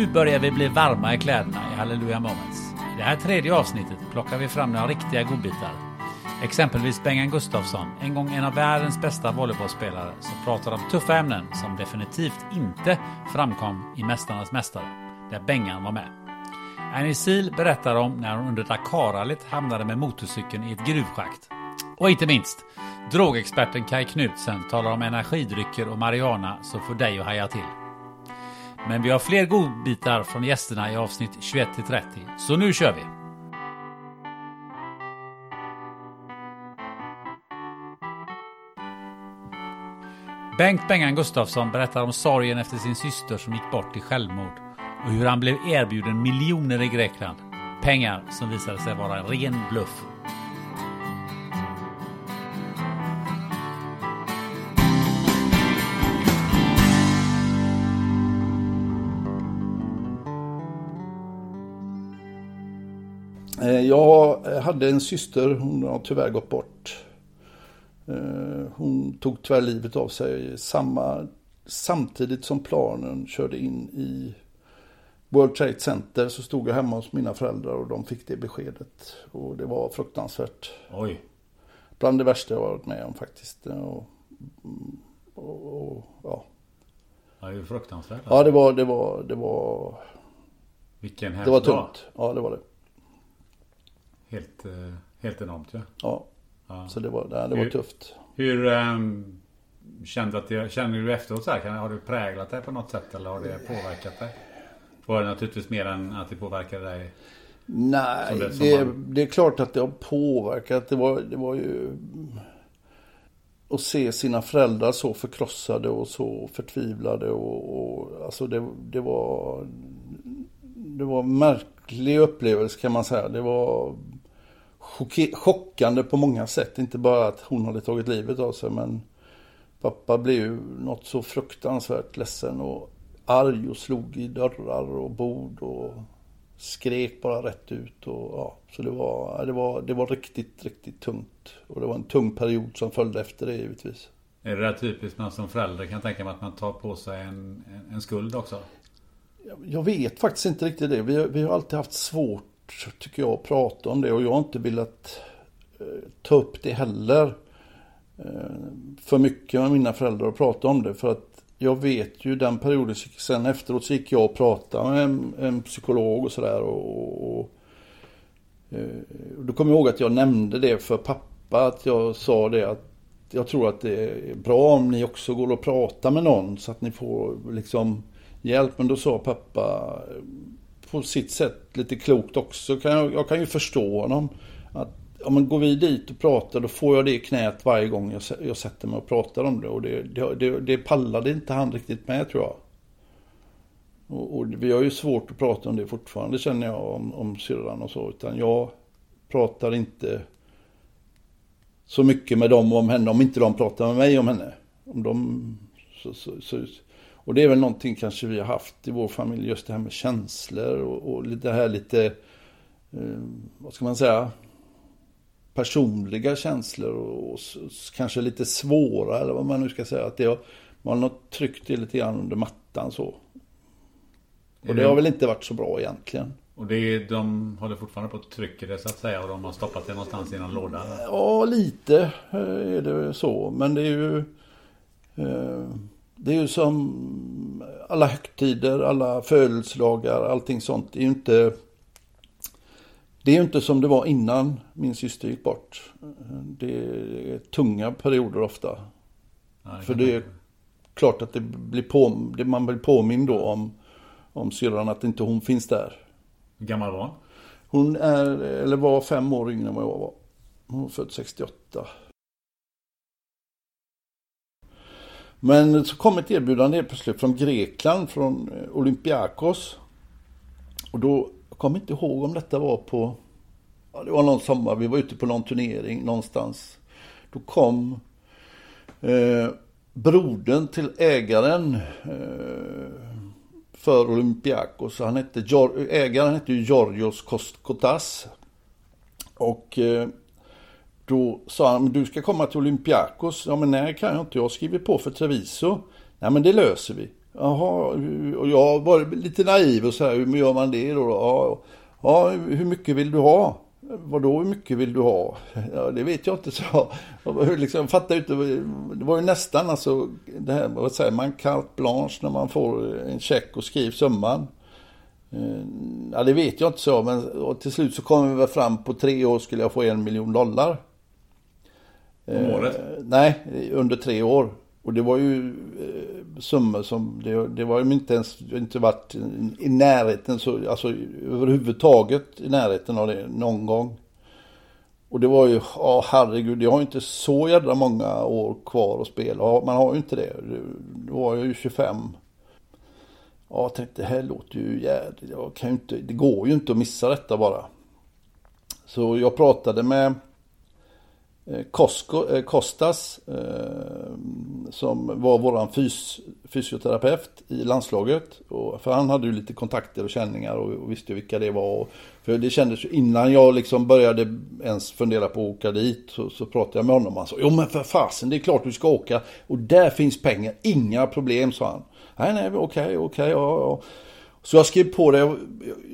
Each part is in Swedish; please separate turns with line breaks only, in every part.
Nu börjar vi bli varma i kläderna i Halleluja Moments. I det här tredje avsnittet plockar vi fram några riktiga godbitar. Exempelvis Bengan Gustafsson, en gång en av världens bästa volleybollspelare, som pratar om tuffa ämnen som definitivt inte framkom i Mästarnas Mästare, där Bengan var med. Annie Seal berättar om när hon under Dakarrallyt hamnade med motorcykeln i ett gruvschakt. Och inte minst, drogexperten Kai Knutsen talar om energidrycker och marijuana som får dig att haja till. Men vi har fler godbitar från gästerna i avsnitt 21-30, så nu kör vi! Bengt Bengan Gustafsson berättar om sorgen efter sin syster som gick bort i självmord och hur han blev erbjuden miljoner i Grekland. Pengar som visade sig vara en ren bluff.
Jag hade en syster, hon har tyvärr gått bort. Eh, Hon tog tyvärr livet av sig samma, samtidigt som planen körde in i World Trade Center så stod jag hemma hos mina föräldrar och de fick det beskedet. Och det var fruktansvärt.
Oj.
Bland det värsta jag varit med om faktiskt. Och, och, och, ja.
Ja, det är fruktansvärt.
ja, det var, det var, det var,
Vilken
det
hemsk
var
dag.
tungt. Ja, det var det.
Helt, eh, helt enormt ja.
Ja.
Ja.
Så det var, det, det var
Hur-
tufft.
Hur ehm, kände, att det, känner du efteråt så här? Har det präglat dig på något sätt eller har det påverkat dig? Var det naturligtvis mer än att det påverkade dig?
Nej,
Som det-
det,
som
det, är klart att det har påverkat. Det var, det var ju att se sina föräldrar så förkrossade och så förtvivlade och, och alltså det, det var det var en märklig upplevelse kan man säga. Det var chockande på många sätt. Inte bara att hon hade tagit livet av sig men pappa blev ju något så fruktansvärt ledsen och arg och slog i dörrar och bord och skrek bara rätt ut. Och, ja, så det var, det, var, det var riktigt, riktigt tungt. Och det var en tung period som följde efter det givetvis.
Är det där typiskt man som förälder kan tänka mig att man tar på sig en, en, en skuld också?
Jag- vet faktiskt inte riktigt det. Vi, vi har alltid haft svårt, tycker jag, att prata om det. Och jag har inte velat eh, ta upp det heller. Eh, för mycket med mina föräldrar och prata om det. För att jag vet ju den perioden, sen efteråt så gick jag och pratade med en, en psykolog och sådär. Och, och, och eh, då kommer jag ihåg att jag nämnde det för pappa. Att jag sa det att jag tror att det är bra om ni också går och pratar med någon så att ni får liksom hjälp. Men då sa pappa på sitt sätt lite klokt också. Kan jag, jag kan ju förstå honom. Att ja, men går vi dit och pratar då får jag det i knät varje gång jag, jag sätter mig och pratar om det. Och det, det, det, det pallade inte han riktigt med tror jag. Och, och vi har ju svårt att prata om det fortfarande känner jag om, om syrran och så. Utan jag pratar inte så mycket med dem om henne om inte de pratar med mig om henne. Om de, så, så, så, och det är väl någonting kanske vi har haft i vår familj, just det här med känslor och, och det här lite, eh, vad ska man säga, personliga känslor och, och kanske lite svåra eller vad man nu ska säga. Att det har, man har tryckt det lite grann under mattan så. Och det har väl inte varit så bra egentligen.
Och det är, de håller fortfarande på att trycka det så att säga och de har stoppat det någonstans i någon låda?
Ja, lite eh, är det så. Men det är ju... Eh, det är ju som alla högtider, alla födelsedagar, allting sånt. Det är ju inte... Det är inte som det var innan min syster gick bort. Det är tunga perioder ofta. Det För det är klart att det blir på, man blir påmind då om, om syrran att inte hon finns där.
Hur gammal var hon?
Hon är, eller var fem år yngre än vad jag var. Hon är född 68. Men så kom ett erbjudande helt plötsligt från Grekland, från eh, Olympiakos. Och då, jag kommer inte ihåg om detta var på, ja, det var någon sommar, vi var ute på någon turnering någonstans. Då kom eh, brodern till ägaren eh, för Olympiakos. Han hette, ägaren hette ju Georgios Kostkotas. Och eh, då sa han, du ska komma till Olympiakos. Ja men nej kan jag inte, jag skriver på för Treviso. Nej men det löser vi. Jaha, och jag var lite naiv och så här, hur gör man det då? Ja, ja hur mycket vill du ha? Vadå hur mycket vill du ha? Ja, det vet jag inte, så jag liksom, fattar inte. Det var ju nästan alltså, det här, vad säger man, carte blanche när man får en check och skriver summan. Eh, ja, det vet jag inte så, men till slut så kom vi väl fram på tre år skulle jag få en miljon dollar.
Om året?
Eh, nej, under tre år. Och det var ju eh, summor som, det, det var ju inte ens, inte varit i närheten, så, alltså överhuvudtaget i närheten av det någon gång. Och det var ju, ja herregud, jag har inte så jävla många år kvar att spela. Man har ju inte det. Då var jag ju 25. Ja, jag tänkte det här låter ju jävligt, jag kan ju inte, det går ju inte att missa detta bara. Så jag pratade med Kosko, eh, Kostas eh, eh, som var våran fys, fysioterapeut i landslaget. Och, för han hade ju lite kontakter och känningar och, och visste vilka det var. Och, för det kändes ju innan jag liksom började ens fundera på att åka dit så, så pratade jag med honom. Han sa, jo men för fasen det är klart du ska åka. Och där finns pengar, inga problem sa han. Nej nej okej okej okay, ja, ja. Så jag skrev på det,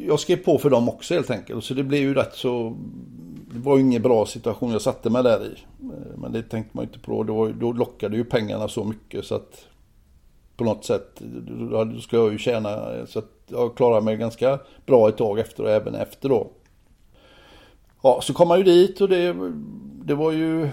jag skrev på för dem också helt enkelt. Så det blev ju rätt så det var ju ingen bra situation jag satte mig där i. Eh, men det tänkte man ju inte på. Då, då lockade ju pengarna så mycket så att på något sätt, då ska jag ju tjäna eh, så att jag klarade mig ganska bra ett tag efter och även efter då. Ja, så kom man ju dit och det, det var ju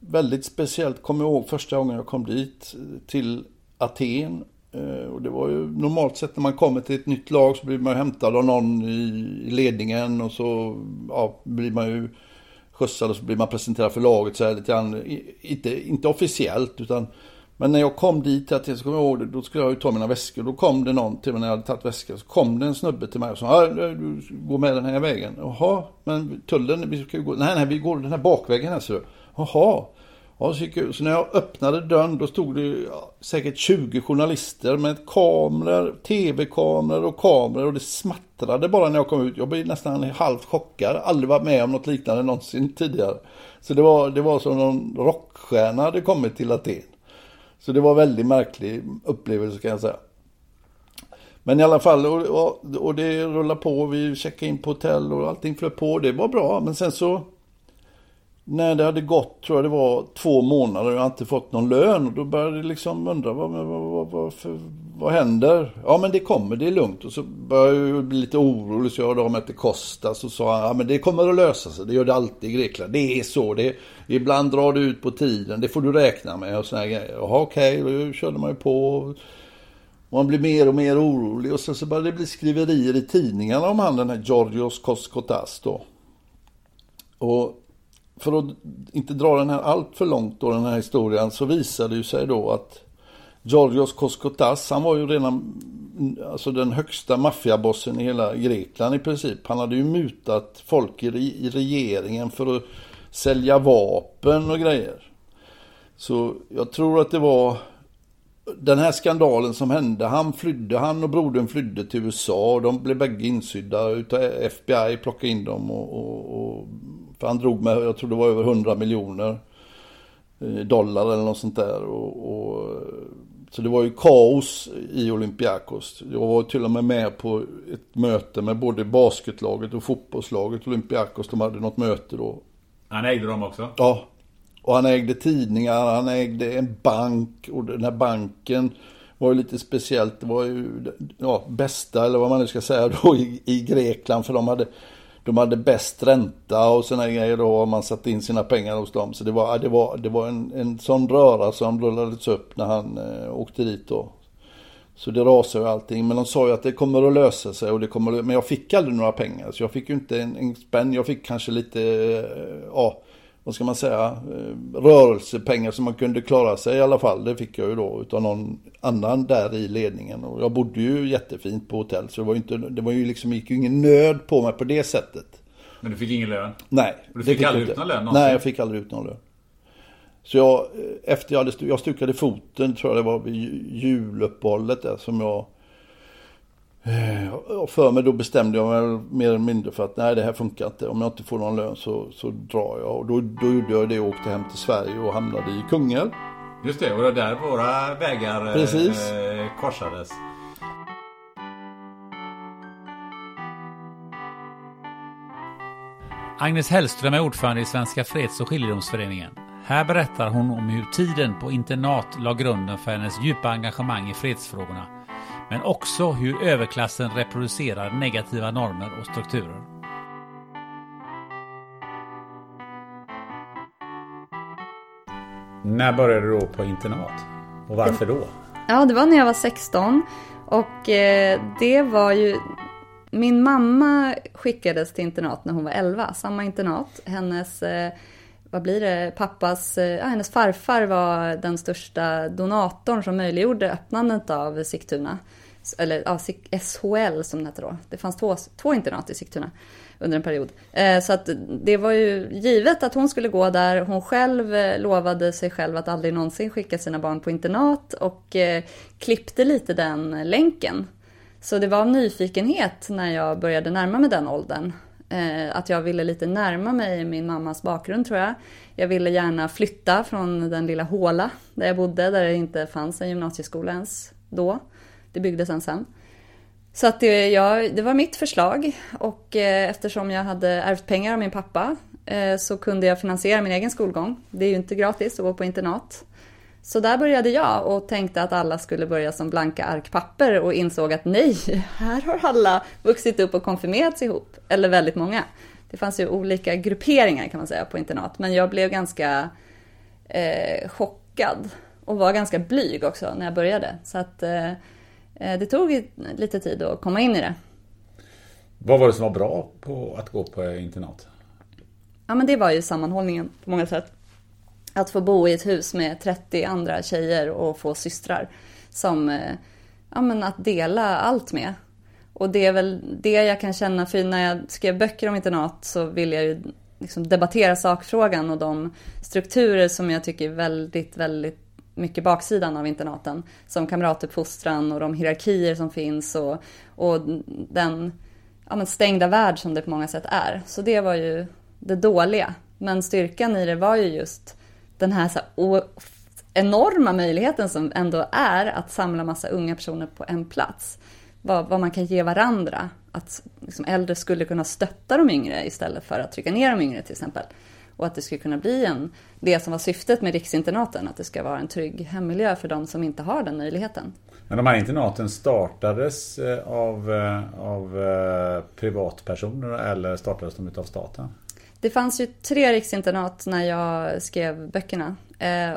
väldigt speciellt, kommer jag ihåg första gången jag kom dit till Aten Eh, och det var ju normalt sett när man kommer till ett nytt lag så blir man hämtad av någon i ledningen och så ja, blir man ju skjutsad och så blir man presenterad för laget så här lite grann. Inte, inte officiellt utan men när jag kom dit, så kommer jag ihåg det, då skulle jag ju ta mina väskor. Då kom det någon till mig när jag hade tagit väskor. Så kom det en snubbe till mig och sa, du går med den här vägen. Jaha, men tullen, vi ska ju gå, nej nej vi går den här bakvägen här ser du. Jaha, Ja, så, så när jag öppnade dörren då stod det ja, säkert 20 journalister med kameror, tv-kameror och kameror och det smattrade bara när jag kom ut. Jag blev nästan halvt chockad. Aldrig varit med om något liknande någonsin tidigare. Så det var, det var som någon rockstjärna hade kommit till Aten. Så det var en väldigt märklig upplevelse kan jag säga. Men i alla fall, och, och, och det rullade på. Vi checkade in på hotell och allting flöt på. Det var bra. Men sen så när det hade gått, tror jag det var, två månader och jag inte fått någon lön. Och då började jag liksom undra, vad, vad, vad, vad, för, vad händer? Ja men det kommer, det är lugnt. Och så började jag bli lite orolig så jag hörde av mig till Kostas Så sa, ja men det kommer att lösa sig. Det gör det alltid i Grekland. Det är så. Det ibland drar det ut på tiden. Det får du räkna med och såna grejer. Jaha okej, okay. då körde man ju på. Man blir mer och mer orolig. Och sen så började det bli skriverier i tidningarna om han den här Georgios Koskotas då. Och för att inte dra den här allt för långt då, den här historien, så visade det ju sig då att Georgios Koskotas, han var ju redan alltså den högsta maffiabossen i hela Grekland i princip. Han hade ju mutat folk i, i regeringen för att sälja vapen och grejer. Så jag tror att det var den här skandalen som hände. Han flydde, han och brodern flydde till USA. Och de blev bägge insydda utav FBI, plockade in dem och, och, och för han drog med, jag tror det var över 100 miljoner dollar eller något sånt där. Och, och, så det var ju kaos i Olympiakos. Jag var till och med med på ett möte med både basketlaget och fotbollslaget Olympiakos. De hade något möte då.
Han ägde dem också?
Ja. Och han ägde tidningar, han ägde en bank och den här banken var ju lite speciellt. Det var ju ja, bästa, eller vad man nu ska säga då, i, i Grekland. För de hade, de hade bäst ränta och sådana grejer då. Man satte in sina pengar hos dem. Så det var, det var, det var en, en sån röra som rullades upp när han eh, åkte dit då. Så det rasade ju allting. Men de sa ju att det kommer att lösa sig. Och det kommer att, men jag fick aldrig några pengar. Så jag fick ju inte en, en spänn. Jag fick kanske lite, eh, ja vad ska man säga, eh, rörelsepengar som man kunde klara sig i alla fall. Det fick jag ju då utav någon annan där i ledningen. Och jag bodde ju jättefint på hotell så det var ju, inte, det var ju liksom, gick ju ingen nöd på mig på det sättet.
Men du fick ingen lön?
Nej.
Och du fick, fick aldrig ut någon lön
någonsin? Nej, jag fick aldrig ut någon lön. Så jag, eh, efter jag hade, jag stukade foten tror jag det var vid juluppehållet där som jag och för mig då bestämde jag mig mer eller mindre för att nej det här funkar inte. Om jag inte får någon lön så, så drar jag. Och då, då gjorde jag det och åkte hem till Sverige och hamnade i Kungälv.
Just det, och det där våra vägar eh, Precis. Eh, korsades. Agnes Hellström är ordförande i Svenska Freds och skiljedomsföreningen. Här berättar hon om hur tiden på internat la grunden för hennes djupa engagemang i fredsfrågorna men också hur överklassen reproducerar negativa normer och strukturer. När började du då på internat? Och varför då?
Ja, det var när jag var 16. Och eh, det var ju... Min mamma skickades till internat när hon var 11, samma internat. Hennes, eh, vad blir det, pappas, ja, hennes farfar var den största donatorn som möjliggjorde öppnandet av Sigtuna eller ja, SHL som det hette då. Det fanns två, två internat i Sigtuna under en period. Eh, så att det var ju givet att hon skulle gå där. Hon själv eh, lovade sig själv att aldrig någonsin skicka sina barn på internat och eh, klippte lite den länken. Så det var av nyfikenhet när jag började närma mig den åldern. Eh, att jag ville lite närma mig min mammas bakgrund tror jag. Jag ville gärna flytta från den lilla håla där jag bodde, där det inte fanns en gymnasieskola ens då. Det byggdes en sen. Så att det, ja, det var mitt förslag och eh, eftersom jag hade ärvt pengar av min pappa eh, så kunde jag finansiera min egen skolgång. Det är ju inte gratis att gå på internat. Så där började jag och tänkte att alla skulle börja som blanka arkpapper och insåg att nej, här har alla vuxit upp och konfirmerats ihop. Eller väldigt många. Det fanns ju olika grupperingar kan man säga på internat. Men jag blev ganska eh, chockad och var ganska blyg också när jag började. Så att Eh, det tog lite tid att komma in i det.
Vad var det som var bra på att gå på internat?
Ja men det var ju sammanhållningen på många sätt. Att få bo i ett hus med 30 andra tjejer och få systrar som, eh, ja men att dela allt med. Och det är väl det jag kan känna, för när jag skrev böcker om internat så vill jag ju liksom debattera sakfrågan och de strukturer som jag tycker är väldigt, väldigt mycket baksidan av internaten. Som kamratuppfostran och de hierarkier som finns och, och den ja, men stängda värld som det på många sätt är. Så det var ju det dåliga. Men styrkan i det var ju just den här, så här enorma möjligheten som ändå är att samla massa unga personer på en plats. Vad, vad man kan ge varandra. Att liksom äldre skulle kunna stötta de yngre istället för att trycka ner de yngre till exempel. Och att det skulle kunna bli en, det som var syftet med riksinternaten, att det ska vara en trygg hemmiljö för de som inte har den möjligheten.
Men de här internaten startades eh, av, eh, av eh, privatpersoner eller startades de av staten?
Det fanns ju tre riksinternat när jag skrev böckerna.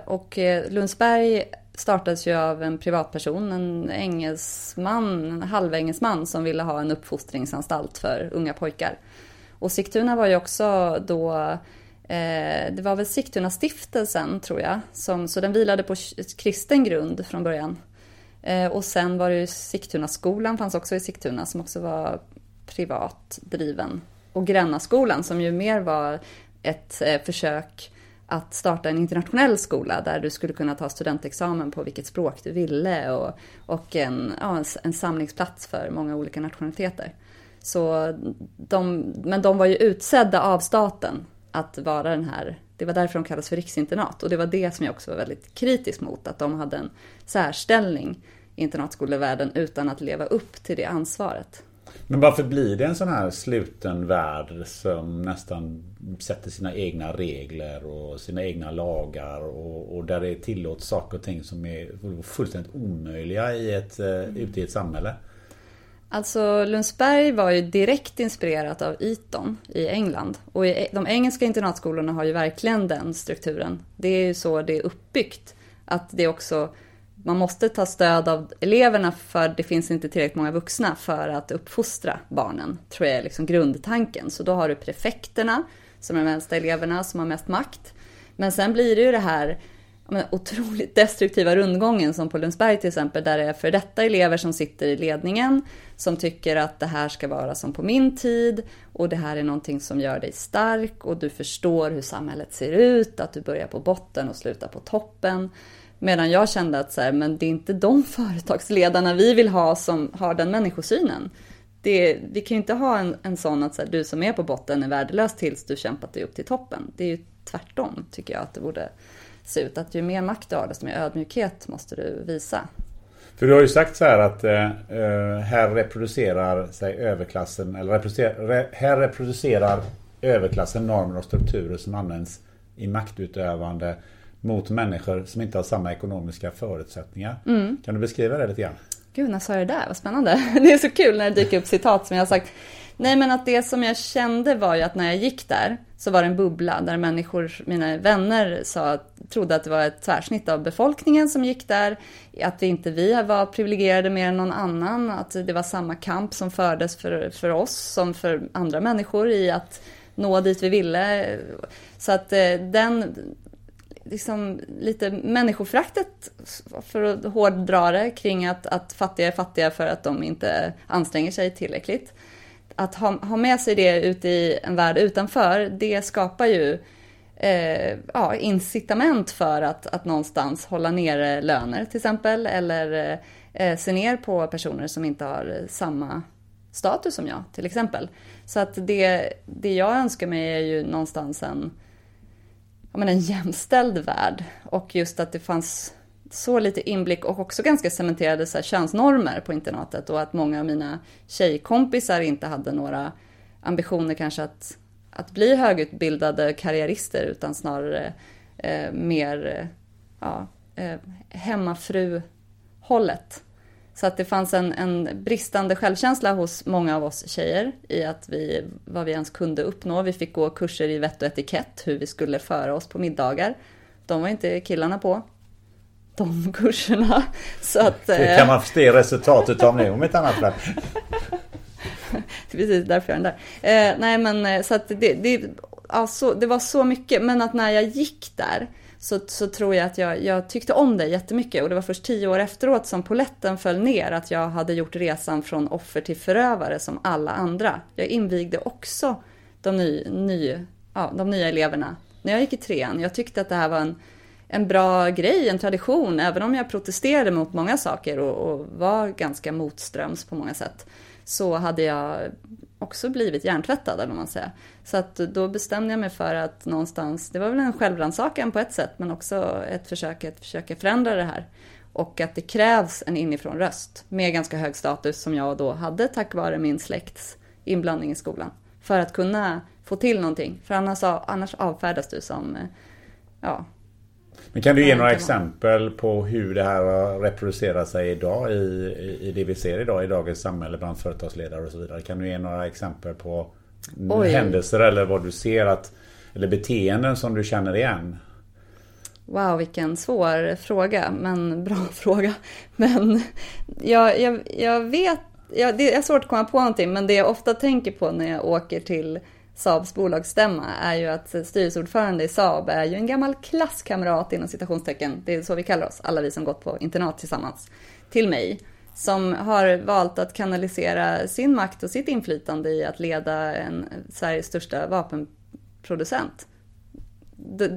Och Lundsberg startades ju av en privatperson, en engelsman, en halvengelsman som ville ha en uppfostringsanstalt för unga pojkar. Och Sigtuna var ju också då Eh, det var väl Sigtuna stiftelsen tror jag, som, så den vilade på kristen grund från början. Eh, och sen var det ju Sigtuna skolan fanns också i Sigtuna som också var privat driven. Och Grännaskolan som ju mer var ett eh, försök att starta en internationell skola där du skulle kunna ta studentexamen på vilket språk du ville och, och en, ja, en samlingsplats för många olika nationaliteter. Så de, men de var ju utsedda av staten att vara den här, det var därför de kallades för riksinternat och det var det som jag också var väldigt kritisk mot, att de hade en särställning i internatskolevärlden utan att leva upp till det ansvaret.
Men varför blir det en sån här sluten värld som nästan sätter sina egna regler och sina egna lagar och, och där det tillåts saker och ting som är fullständigt omöjliga i ett, mm. ute i ett samhälle?
Alltså Lundsberg var ju direkt inspirerat av Eton i England. Och de engelska internatskolorna har ju verkligen den strukturen. Det är ju så det är uppbyggt. Att det också man måste ta stöd av eleverna för det finns inte tillräckligt många vuxna för att uppfostra barnen, tror jag är liksom grundtanken. Så då har du prefekterna, som är de äldsta eleverna, som har mest makt. Men sen blir det ju det här men, otroligt destruktiva rundgången som på Lundsberg till exempel, där det är för detta elever som sitter i ledningen, som tycker att det här ska vara som på min tid och det här är någonting som gör dig stark och du förstår hur samhället ser ut, att du börjar på botten och slutar på toppen. Medan jag kände att så här, men det är inte de företagsledarna vi vill ha som har den människosynen. Det, vi kan ju inte ha en, en sån att så här, du som är på botten är värdelös tills du kämpat dig upp till toppen. Det är ju tvärtom tycker jag att det borde se ut. Att ju mer makt du har desto mer ödmjukhet måste du visa.
För du har ju sagt så här att eh, eh här reproducerar sig överklassen, eller reproducerar, re, här reproducerar överklassen normer och strukturer som används i maktutövande mot människor som inte har samma ekonomiska förutsättningar. Mm. Kan du beskriva det lite grann?
Gud, när sa jag det där? Vad spännande. Det är så kul när det dyker upp citat som jag har sagt. Nej, men att det som jag kände var ju att när jag gick där så var det en bubbla där människor, mina vänner, sa, trodde att det var ett tvärsnitt av befolkningen som gick där. Att vi inte vi var privilegierade mer än någon annan. Att det var samma kamp som fördes för, för oss som för andra människor i att nå dit vi ville. Så att eh, den, liksom lite människofraktet, för att hårddra det, kring att, att fattiga är fattiga för att de inte anstränger sig tillräckligt. Att ha, ha med sig det ut i en värld utanför, det skapar ju eh, ja, incitament för att, att någonstans hålla nere löner till exempel, eller eh, eh, se ner på personer som inte har samma status som jag till exempel. Så att det, det jag önskar mig är ju någonstans en ja, men en jämställd värld. Och just att det fanns så lite inblick och också ganska cementerade så här, könsnormer på internatet och att många av mina tjejkompisar inte hade några ambitioner kanske att, att bli högutbildade karriärister utan snarare eh, mer eh, ja, eh, hemmafru-hållet. Så att det fanns en, en, bristande självkänsla hos många av oss tjejer i att vi, vad vi ens kunde uppnå. Vi fick gå kurser i vett och etikett, hur vi skulle föra oss på middagar. De var inte killarna på. De kurserna. Så att,
det kan eh, man se resultatet av nu om ett annat fall.
det är precis därför är den där. Eh, nej men eh, så att det, det, alltså, det var så mycket. Men att när jag gick där så, så tror jag att jag, jag tyckte om det jättemycket och det var först tio år efteråt som poletten föll ner att jag hade gjort resan från offer till förövare som alla andra. Jag invigde också de, ny, ny, ja, de nya eleverna när jag gick i trean. Jag tyckte att det här var en, en bra grej, en tradition, även om jag protesterade mot många saker och, och var ganska motströms på många sätt. Så hade jag också blivit hjärntvättad, eller vad man säger. Så att då bestämde jag mig för att någonstans, det var väl en självrannsakan på ett sätt, men också ett försök att försöka förändra det här. Och att det krävs en inifrån röst med ganska hög status som jag då hade tack vare min släkts inblandning i skolan. För att kunna få till någonting, för annars, annars avfärdas du som, ja,
men kan du ge några exempel på hur det här reproducerar sig idag i, i det vi ser idag i dagens samhälle bland företagsledare och så vidare? Kan du ge några exempel på Oj. händelser eller vad du ser att eller beteenden som du känner igen?
Wow, vilken svår fråga, men bra fråga. Men jag, jag, jag vet, jag, det är svårt att komma på någonting, men det jag ofta tänker på när jag åker till Saabs bolagsstämma är ju att styrelseordförande i Saab är ju en gammal klasskamrat inom citationstecken, det är så vi kallar oss, alla vi som gått på internat tillsammans, till mig. Som har valt att kanalisera sin makt och sitt inflytande i att leda en Sveriges största vapenproducent.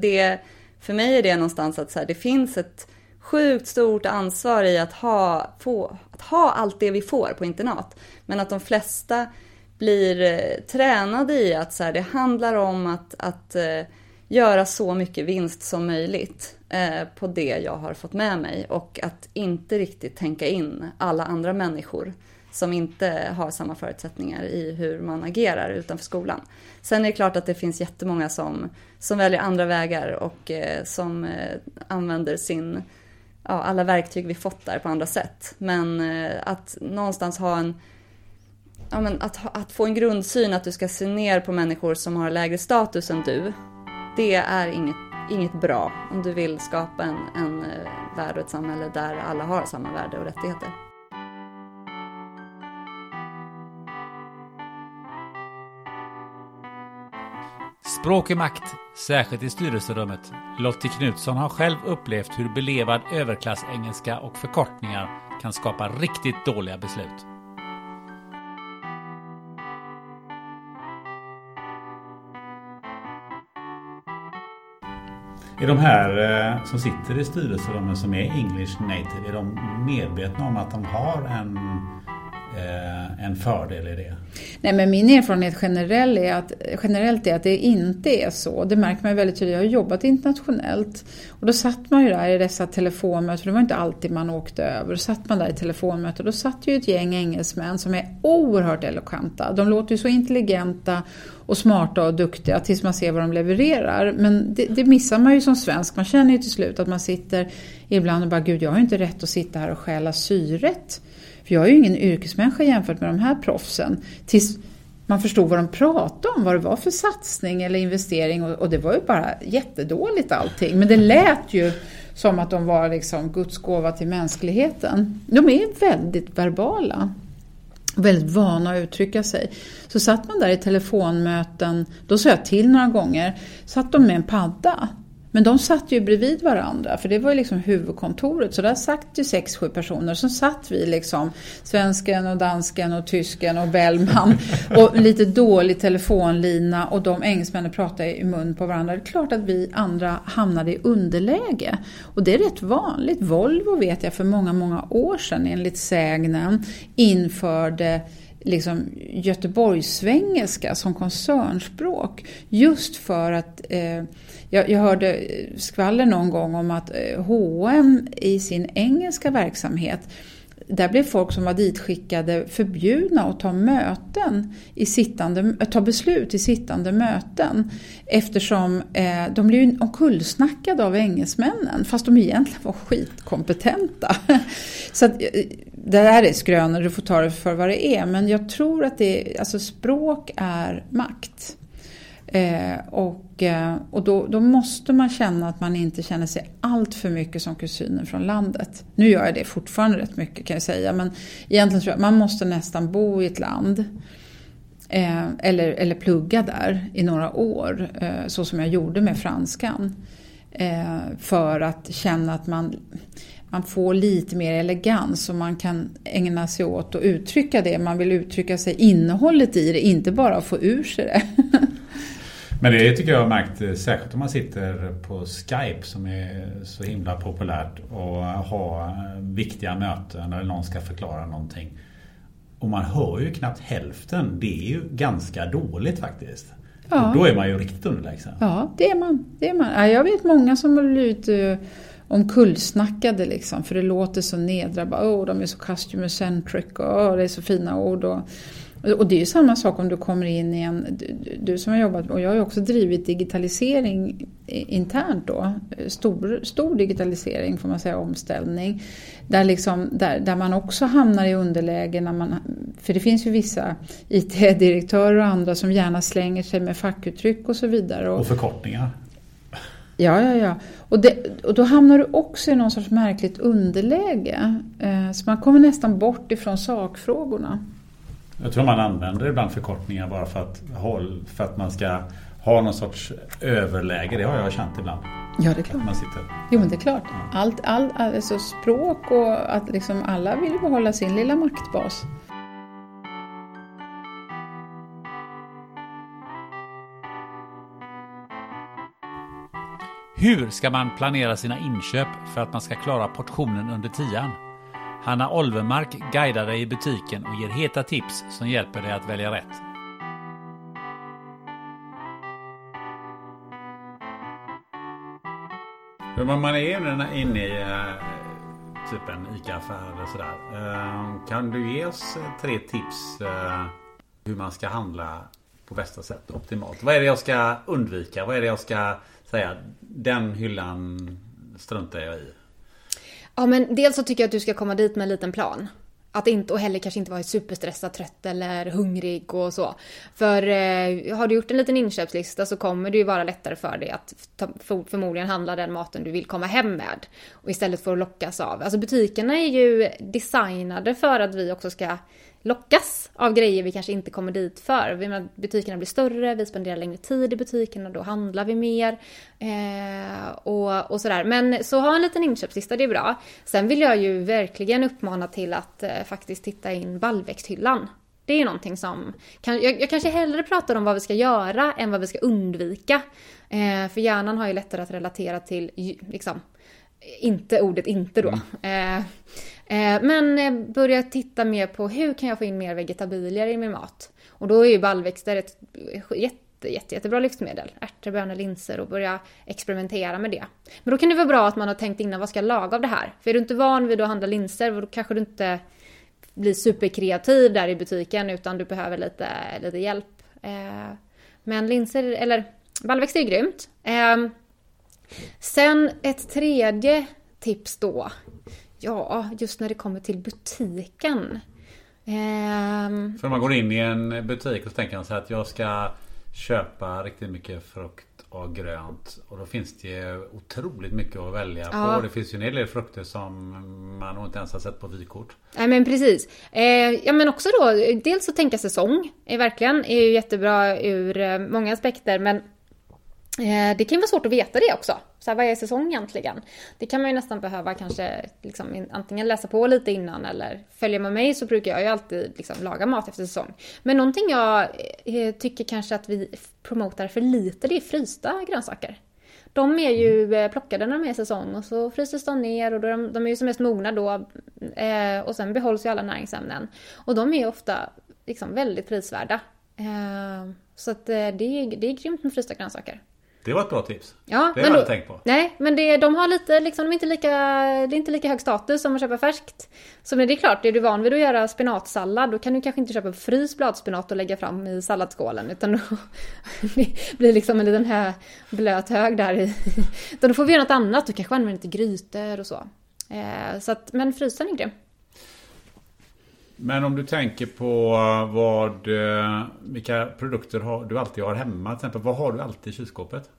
Det, för mig är det någonstans att så här, det finns ett sjukt stort ansvar i att ha, få, att ha allt det vi får på internat. Men att de flesta blir eh, tränade i att så här, det handlar om att, att eh, göra så mycket vinst som möjligt eh, på det jag har fått med mig och att inte riktigt tänka in alla andra människor som inte har samma förutsättningar i hur man agerar utanför skolan. Sen är det klart att det finns jättemånga som, som väljer andra vägar och eh, som eh, använder sin, ja, alla verktyg vi fått där på andra sätt. Men eh, att någonstans ha en Ja, men att, att få en grundsyn att du ska se ner på människor som har lägre status än du, det är inget, inget bra om du vill skapa en, en eh, värld och ett samhälle där alla har samma värde och rättigheter.
Språk är makt, särskilt i styrelserummet. Lottie Knutsson har själv upplevt hur belevad överklassengelska och förkortningar kan skapa riktigt dåliga beslut. Är de här eh, som sitter i styrelserummen som är English native, är de medvetna om att de har en, Eh, en fördel i det?
Nej, men min erfarenhet generellt är att, generellt är att det inte är så. Det märker man ju väldigt tydligt. Jag har jobbat internationellt och då satt man ju där i dessa telefonmöten. Det var inte alltid man åkte över. Då satt man där i telefonmöten. och Då satt ju ett gäng engelsmän som är oerhört elokanta. De låter ju så intelligenta och smarta och duktiga tills man ser vad de levererar. Men det, det, missar man ju som svensk. Man känner ju till slut att man sitter ibland och bara, gud jag har ju inte rätt att sitta här och stjäla syret. För jag är ju ingen yrkesmänniska jämfört med de här proffsen. Tills man förstod vad de pratade om, vad det var för satsning eller investering och, och det var ju bara jättedåligt allting. Men det lät ju som att de var liksom Guds gåva till mänskligheten. De är väldigt verbala väldigt vana att uttrycka sig. Så satt man där i telefonmöten, då sa jag till några gånger, satt de med en padda. Men de satt ju bredvid varandra, för det var ju liksom huvudkontoret. Så där satt ju sex, sju personer. Så satt vi liksom, svensken och dansken och tysken och Bellman. och lite dålig telefonlina och de engelsmännen pratade i mun på varandra. Det är klart att vi andra hamnade i underläge. Och det är rätt vanligt. Volvo vet jag för många, många år sedan enligt sägnen införde liksom Göteborgssvengelska som koncernspråk. Just för att eh, jag, jag, hörde skvaller någon gång om att eh, H&M i sin engelska verksamhet där blev folk som var ditskickade förbjudna att ta möten i sittande, eh, ta beslut i sittande möten eftersom eh, de blev omkullsnackade av engelsmännen fast de egentligen var skitkompetenta. Så att, eh, det här är skrönor, du får ta det för vad det är men jag tror att det, alltså språk är makt. Eh, och eh, och då, då, måste man känna att man inte känner sig allt för mycket som kusinen från landet. Nu gör jag det fortfarande rätt mycket kan jag säga, men egentligen tror jag att man måste nästan bo i ett land eh, eller, eller plugga där i några år, eh, så som jag gjorde med franskan. Eh, för att känna att man, man får lite mer elegans och man kan ägna sig åt att uttrycka det man vill uttrycka sig, innehållet i det, inte bara få ur sig det.
Men det tycker jag har märkt, eh, särskilt om man sitter på Skype som är så himla populärt och har eh, viktiga möten eller någon ska förklara någonting. Och man hör ju knappt hälften. Det är ju ganska dåligt faktiskt. Ja. Och då är man ju riktigt underlägsen.
Ja, det är man. Det är man. Jag vet många som har blivit eh, omkullsnackade liksom. För det låter så nedra. Åh, oh, de är så customer centric och oh, det är så fina ord. Och, och det är ju samma sak om du kommer in i en, du, du som har jobbat, och jag har ju också drivit digitalisering internt då, stor, stor digitalisering får man säga, omställning. Där, liksom, där, där man också hamnar i underläge när man, för det finns ju vissa IT-direktörer och andra som gärna slänger sig med fackuttryck och så vidare.
Och, och förkortningar.
Ja, ja, ja. Och, det, och då hamnar du också i någon sorts märkligt underläge. Eh, så man kommer nästan bort ifrån sakfrågorna.
Jag tror man använder ibland förkortningar bara för att, för att man ska ha någon sorts överläge. Det har jag känt ibland.
Ja, det är klart. Man sitter. Jo, men det är klart. Allt, all, alltså språk och att liksom alla vill behålla sin lilla maktbas.
Hur ska man planera sina inköp för att man ska klara portionen under tian? Hanna Olvemark guidar dig i butiken och ger heta tips som hjälper dig att välja rätt. Man är ju inne i eh, typ en ICA-affär eller sådär. Ehm, kan du ge oss eh, tre tips eh, hur man ska handla på bästa sätt optimalt? Vad är det jag ska undvika? Vad är det jag ska säga? Den hyllan struntar jag i.
Ja men dels så tycker jag att du ska komma dit med en liten plan. Att inte, och heller kanske inte vara superstressad, trött eller hungrig och så. För eh, har du gjort en liten inköpslista så kommer det ju vara lättare för dig att ta, för, förmodligen handla den maten du vill komma hem med. Och istället för att lockas av. Alltså butikerna är ju designade för att vi också ska lockas av grejer vi kanske inte kommer dit för. Butikerna blir större, vi spenderar längre tid i butikerna, då handlar vi mer. Eh, och, och sådär. Men så ha en liten inköpslista, det är bra. Sen vill jag ju verkligen uppmana till att eh, faktiskt titta in baljväxthyllan. Det är ju någonting som... Kan, jag, jag kanske hellre pratar om vad vi ska göra än vad vi ska undvika. Eh, för hjärnan har ju lättare att relatera till liksom, inte ordet inte då. Eh, eh, Eh, men eh, börja titta mer på hur kan jag få in mer vegetabilier i min mat? Och då är ju baljväxter ett jätte, jätte, jättebra livsmedel. Ärtor, bönor, linser och börja experimentera med det. Men då kan det vara bra att man har tänkt innan vad ska jag laga av det här? För är du inte van vid att handla linser då kanske du inte blir superkreativ där i butiken utan du behöver lite, lite hjälp. Eh, men linser, eller baljväxter är grymt. Sen ett tredje tips då. Ja, just när det kommer till butiken. Ehm,
För man går in i en butik och så tänker man här att jag ska köpa riktigt mycket frukt och grönt. Och då finns det ju otroligt mycket att välja
Ja.
på. Det finns ju en hel del frukter som man nog inte ens har sett på vykort.
Nej men precis. Eh, ja men också då, dels att tänka säsong är verkligen är ju jättebra ur eh, många aspekter men eh, det kan vara svårt att veta det också. Så här, vad är säsong egentligen? Det kan man ju nästan behöva kanske liksom, in- antingen läsa på lite innan eller följa med mig så brukar jag ju alltid liksom, laga mat efter säsong. Men någonting jag eh, tycker kanske att vi promotar för lite det är frysta grönsaker. De är ju eh, plockade när de är i säsong och så fryses de ner och de, de är ju som mest mogna då. Eh, och sen behålls ju alla näringsämnen. Och de är ju ofta liksom väldigt prisvärda. Eh, så att eh, det, är, det är grymt med frysta grönsaker.
Det var ett bra tips.
Ja,
det har jag
då-
aldrig tänkt på.
Nej, men det, de har lite, liksom, de är inte lika, det är inte lika hög status som att köpa färskt. Så men det är klart, är du van vid att göra spenatsallad då kan du kanske inte köpa fryst bladspenat och lägga fram i salladsskålen utan då det blir liksom en liten hö, blöt hög där i. Utan då får vi göra något annat, du kanske använder till grytor och så. Eh, så att, men frysen är grym.
Men om du tänker på eh, vad, eh, vilka produkter har, du alltid har hemma. Till exempel, vad har du alltid i kylskåpet?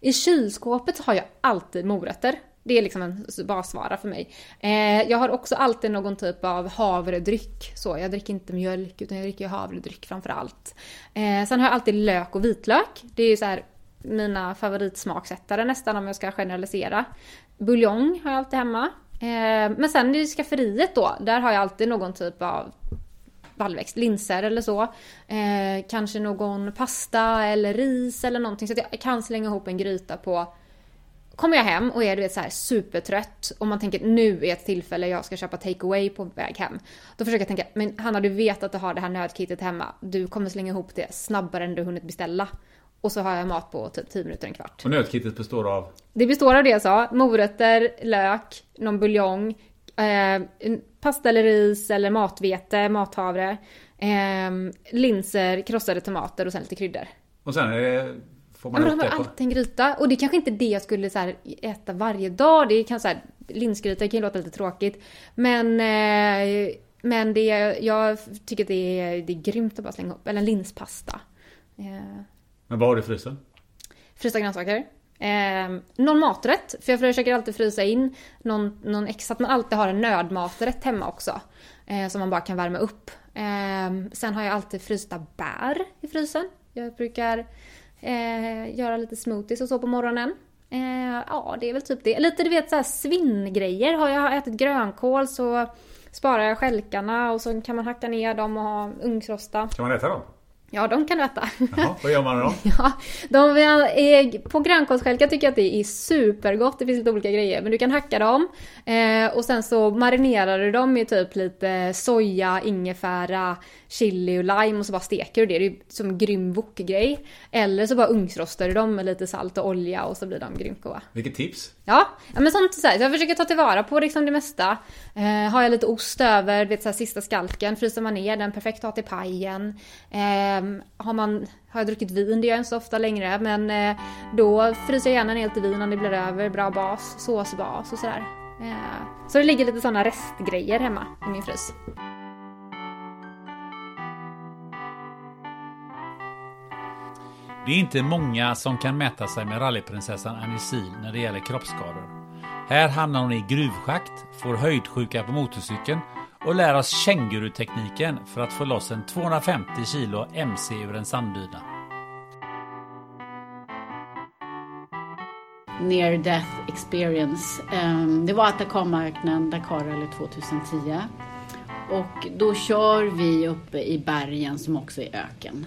I kylskåpet har jag alltid morötter. Det är liksom en basvara för mig. Eh, jag har också alltid någon typ av havredryck. Så jag dricker inte mjölk utan jag dricker havredryck framför allt. Eh, sen har jag alltid lök och vitlök. Det är ju så här mina favoritsmaksättare nästan om jag ska generalisera. Buljong har jag alltid hemma. Eh, men sen i skafferiet då, där har jag alltid någon typ av baljväxt, linser eller så. Eh, kanske någon pasta eller ris eller någonting. Så att jag kan slänga ihop en gryta på Kommer jag hem och är du vet så här supertrött och man tänker nu är ett tillfälle jag ska köpa takeaway på väg hem. Då försöker jag tänka, men Hanna du vet att du har det här nödkittet hemma. Du kommer slänga ihop det snabbare än du hunnit beställa. Och så har jag mat på typ 10 minuter, en kvart.
Och nötkittet består av?
Det består av det jag sa. Morötter, lök, någon buljong, eh, pasta eller ris eller matvete, mathavre, eh, linser, krossade tomater och sen lite kryddor.
Och sen är det, får
Ja,
man
men
upp
de har alltid en gryta. Och det är kanske inte det jag skulle så här, äta varje dag. Det kan så här, linsgryta kan ju låta lite tråkigt. Men, eh, men det, jag tycker att det är, det är grymt att bara slänga ihop. Eller en linspasta. Eh,
Men vad har du i frysen?
frysta grönsaker. Eh, någon maträtt, för jag försöker alltid frysa in någon, någon extra, att man alltid har en nödmaträtt hemma också. Eh, som man bara kan värma upp. Eh, sen har jag alltid frysta bär i frysen. Jag brukar eh, göra lite smoothies och så på morgonen. Eh, ja, det är väl typ det. Lite du vet så här svinngrejer. Har jag ätit grönkål så sparar jag stjälkarna och så kan man hacka ner dem och ha ugnsrosta.
Kan man äta dem?
Ja, de kan du äta.
Jaha, vad gör man då?
Ja, de är, på grönkålsskälkar tycker jag att det är supergott. Det finns lite olika grejer. Men du kan hacka dem eh, och sen så marinerar du dem i typ lite soja, ingefära, chili och lime och så bara steker du det. Det är som en grym wok-grej. Eller så bara ugnsrostar du dem med lite salt och olja och så blir de grymt goda.
Vilket tips!
Ja, ja men sånt så, här, så jag försöker ta tillvara på liksom det mesta. Eh, har jag lite ost över, vet så här, sista skalken, fryser man ner den perfekt att ha till pajen. Eh, har, man, har jag druckit vin, det gör jag inte så ofta längre, men eh, då fryser jag gärna ner lite vin om det blir över, bra bas, såsbas och sådär. Eh, så det ligger lite sådana restgrejer hemma i min frys.
Det är inte många som kan mäta sig med rallyprinsessan Annie när det gäller kroppsskador. Här hamnar hon i gruvschakt, får höjdsjuka på motorcykeln och lär oss kängurutekniken för att få loss en 250 kilo MC ur en sanddyna.
Near Death Experience. Ehm, det var Atacamaöknen, Dakar eller 2010. Och då kör vi uppe i bergen som också är öken.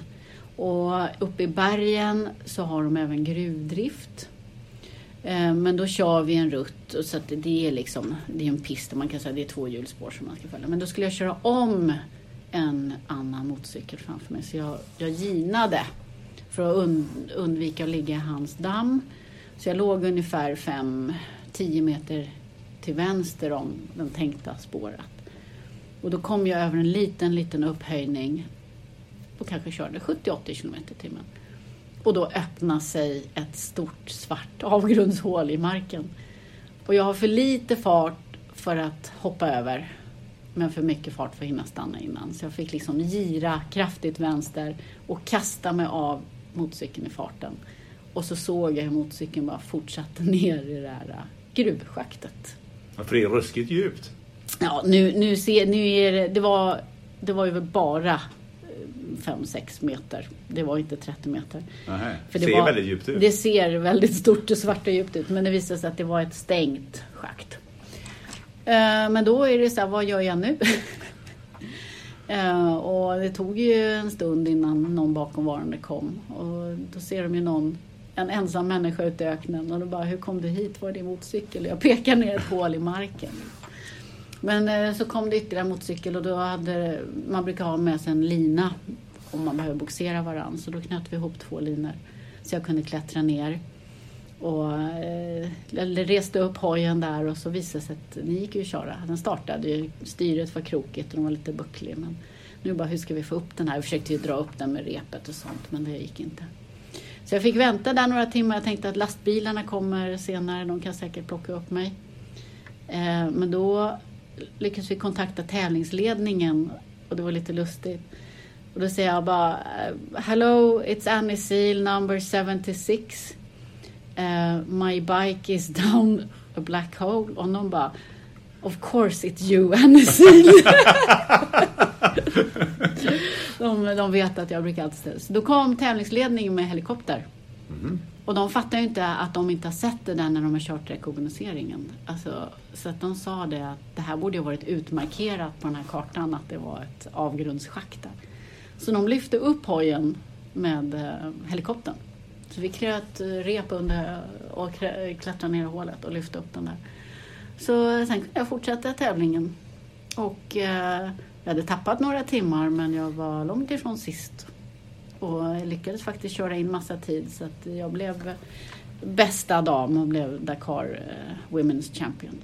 Och uppe i bergen så har de även gruvdrift. Eh, men då kör vi en rutt så att det är liksom, det är en pist man kan säga det är två hjulspår som man ska följa. Men då skulle jag köra om en annan motorcykel framför mig. Så jag, jag ginade för att und, undvika att ligga i hans damm. Så jag låg ungefär 5-10 meter till vänster om den tänkta spåret. Och då kom jag över en liten, liten upphöjning och kanske körde 70-80 kilometer i timmen. Och då öppnar sig ett stort svart avgrundshål i marken. Och jag har för lite fart för att hoppa över. Men för mycket fart för att hinna stanna innan. Så jag fick liksom gira kraftigt vänster och kasta mig av motorcykeln i farten. Och så såg jag hur motorcykeln bara fortsatte ner i det här gruvschaktet.
Ja, För det är ruskigt djupt.
Ja, nu, nu, ser, nu är det, det var, det var ju bara 5-6 meter. Det var inte 30 meter. För det
Ser
var-
väldigt djupt ut.
Det ser väldigt stort och svart och djupt ut. Men det visade sig att det var ett stängt schakt. Eh, Men då är det så här, vad gör jag nu? Eh, och det tog ju en stund innan någon bakomvarande kom. Och då ser de ju någon, en ensam människa ute i öknen. Och då bara, hur kom du hit? Var är din motorcykel? Jag pekar ner ett hål i marken. Men eh, så kom det ytterligare motorcykel och då hade man brukar ha med sig en lina om man behöver boxera varandra. Så då knöt vi ihop två linor så jag kunde klättra ner. Och eh, eller reste upp hojen där och så visade det sig att den gick ju att köra. Den startade ju, styret var krokigt och den var lite bucklig. Men nu bara, hur ska vi få upp den här? Vi försökte ju dra upp den med repet och sånt men det gick inte. Så jag fick vänta där några timmar. Jag tänkte att lastbilarna kommer senare, de kan säkert plocka upp mig. Eh, men då lyckades vi kontakta tävlingsledningen och det var lite lustigt. Och då säger jag bara Hello, it's Annie Seal number 76. Uh, my bike is down a black hole. Och någon bara Of course it's you Annie Seal. de, de vet att jag brukar alltid. Så då kom tävlingsledningen med helikopter. Och de fattar ju inte att de inte har sett det där när de har kört rekognoseringen. Alltså, så att de sa det att det här borde ju ha varit utmarkerat på den här kartan att det var ett avgrundsschakt där. Så de lyfte upp hojen med eh, helikoptern. Så vi kröt eh, rep under och klättrade ner i hålet och lyfte upp den där. Så sen kunde jag fortsätta tävlingen. Och eh, jag hade tappat några timmar men jag var långt ifrån sist. Och jag lyckades faktiskt köra in massa tid så att jag blev bästa dam och blev Dakar eh, Women's Champion.